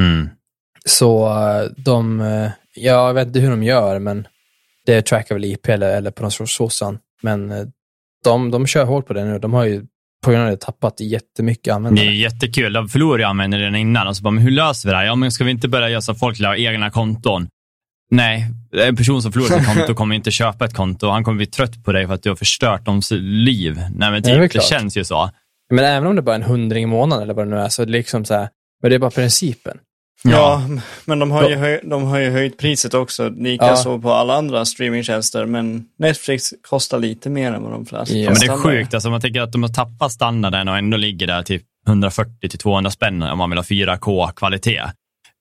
Mm. Så eh, de, eh, jag vet inte hur de gör, men det trackar väl IP eller, eller på sorts såsan. Men eh, de, de kör hårt på det nu. De har ju på grund av det tappat jättemycket användare. Det är jättekul. De förlorade användare redan innan. Och så bara, men hur löser vi det här? Ja, men ska vi inte börja göra så att folk har egna konton? Nej, en person som förlorar sitt [LAUGHS] konto kommer inte köpa ett konto. Han kommer bli trött på dig för att du har förstört deras liv. Nej, men typ, det, det känns ju så. Men även om det bara är en hundring i månaden eller vad det nu är, så är liksom så här, men det är bara principen. Ja, ja men de har, ju höj, de har ju höjt priset också, likaså ja. på alla andra streamingtjänster. Men Netflix kostar lite mer än vad de flesta Ja, men det är sjukt. Alltså, man tänker att de har tappat standarden och ändå ligger där typ 140-200 spänn om man vill ha 4K-kvalitet.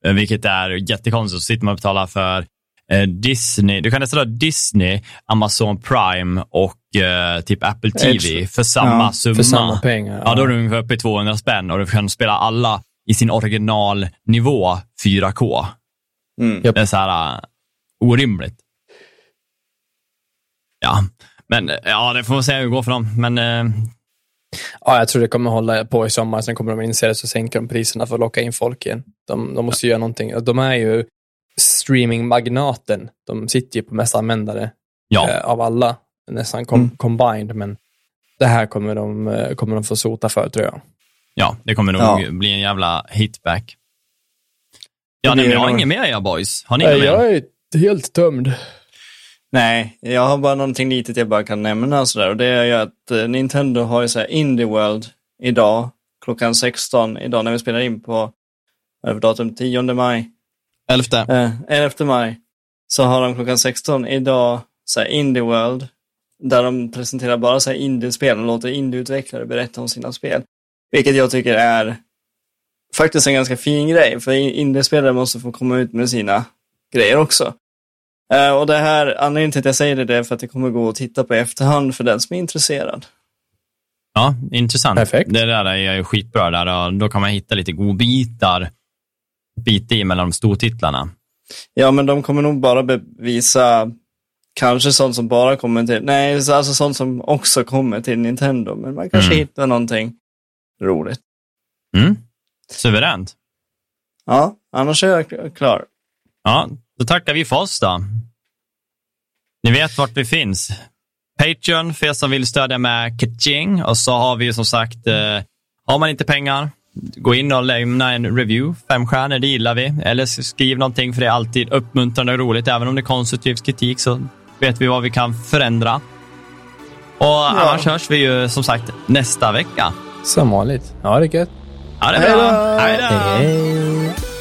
Eh, vilket är jättekonstigt. Så sitter man och betalar för eh, Disney. Du kan nästan ha Disney, Amazon Prime och eh, typ Apple TV för samma ja, summa. För samma pengar. Ja. ja, då är du ungefär uppe i 200 spänn och du kan spela alla i sin originalnivå 4K. Mm. Det är så här, orimligt. Ja, men ja, det får vi se hur det går för dem. Men eh, Ja, jag tror det kommer hålla på i sommar, sen kommer de inse det så sänker de priserna för att locka in folk igen. De, de måste ja. göra någonting. De är ju streamingmagnaten. De sitter ju på mest användare ja. eh, av alla, nästan com mm. combined, men det här kommer de, kommer de få sota för, tror jag. Ja, det kommer nog ja. bli en jävla hitback. Ja, nej, men jag har inget mer jag boys. Har ni Nej, jag är helt tömd. Nej, jag har bara någonting litet jag bara kan nämna sådär och det är ju att eh, Nintendo har ju så här Indie World idag klockan 16 idag när vi spelar in på över datum 10 maj. 11. Eh, 11 maj. Så har de klockan 16 idag så här Indie World där de presenterar bara så här indie-spel och låter indieutvecklare berätta om sina spel. Vilket jag tycker är faktiskt en ganska fin grej, för indiespelare måste få komma ut med sina grejer också. Uh, och det här, anledningen till att jag säger det är för att det kommer gå att titta på i efterhand för den som är intresserad. Ja, intressant. Perfekt. Det där är ju skitbra. Där, och då kan man hitta lite godbitar bit i mellan de stortitlarna. Ja, men de kommer nog bara bevisa kanske sånt som bara kommer till, nej, alltså sånt som också kommer till Nintendo. Men man kanske mm. hittar någonting roligt. Mm. Suveränt. Ja, annars är jag klar. Ja, då tackar vi för oss då. Ni vet vart vi finns. Patreon för er som vill stödja med Kaching och så har vi som sagt, eh, har man inte pengar, gå in och lämna en review. Fem stjärnor, det gillar vi. Eller skriv någonting för det är alltid uppmuntrande och roligt. Även om det är konstruktiv kritik så vet vi vad vi kan förändra. Och ja. annars hörs vi ju som sagt nästa vecka. Som vanligt. Ha det gött. Ha det bra. Hej då.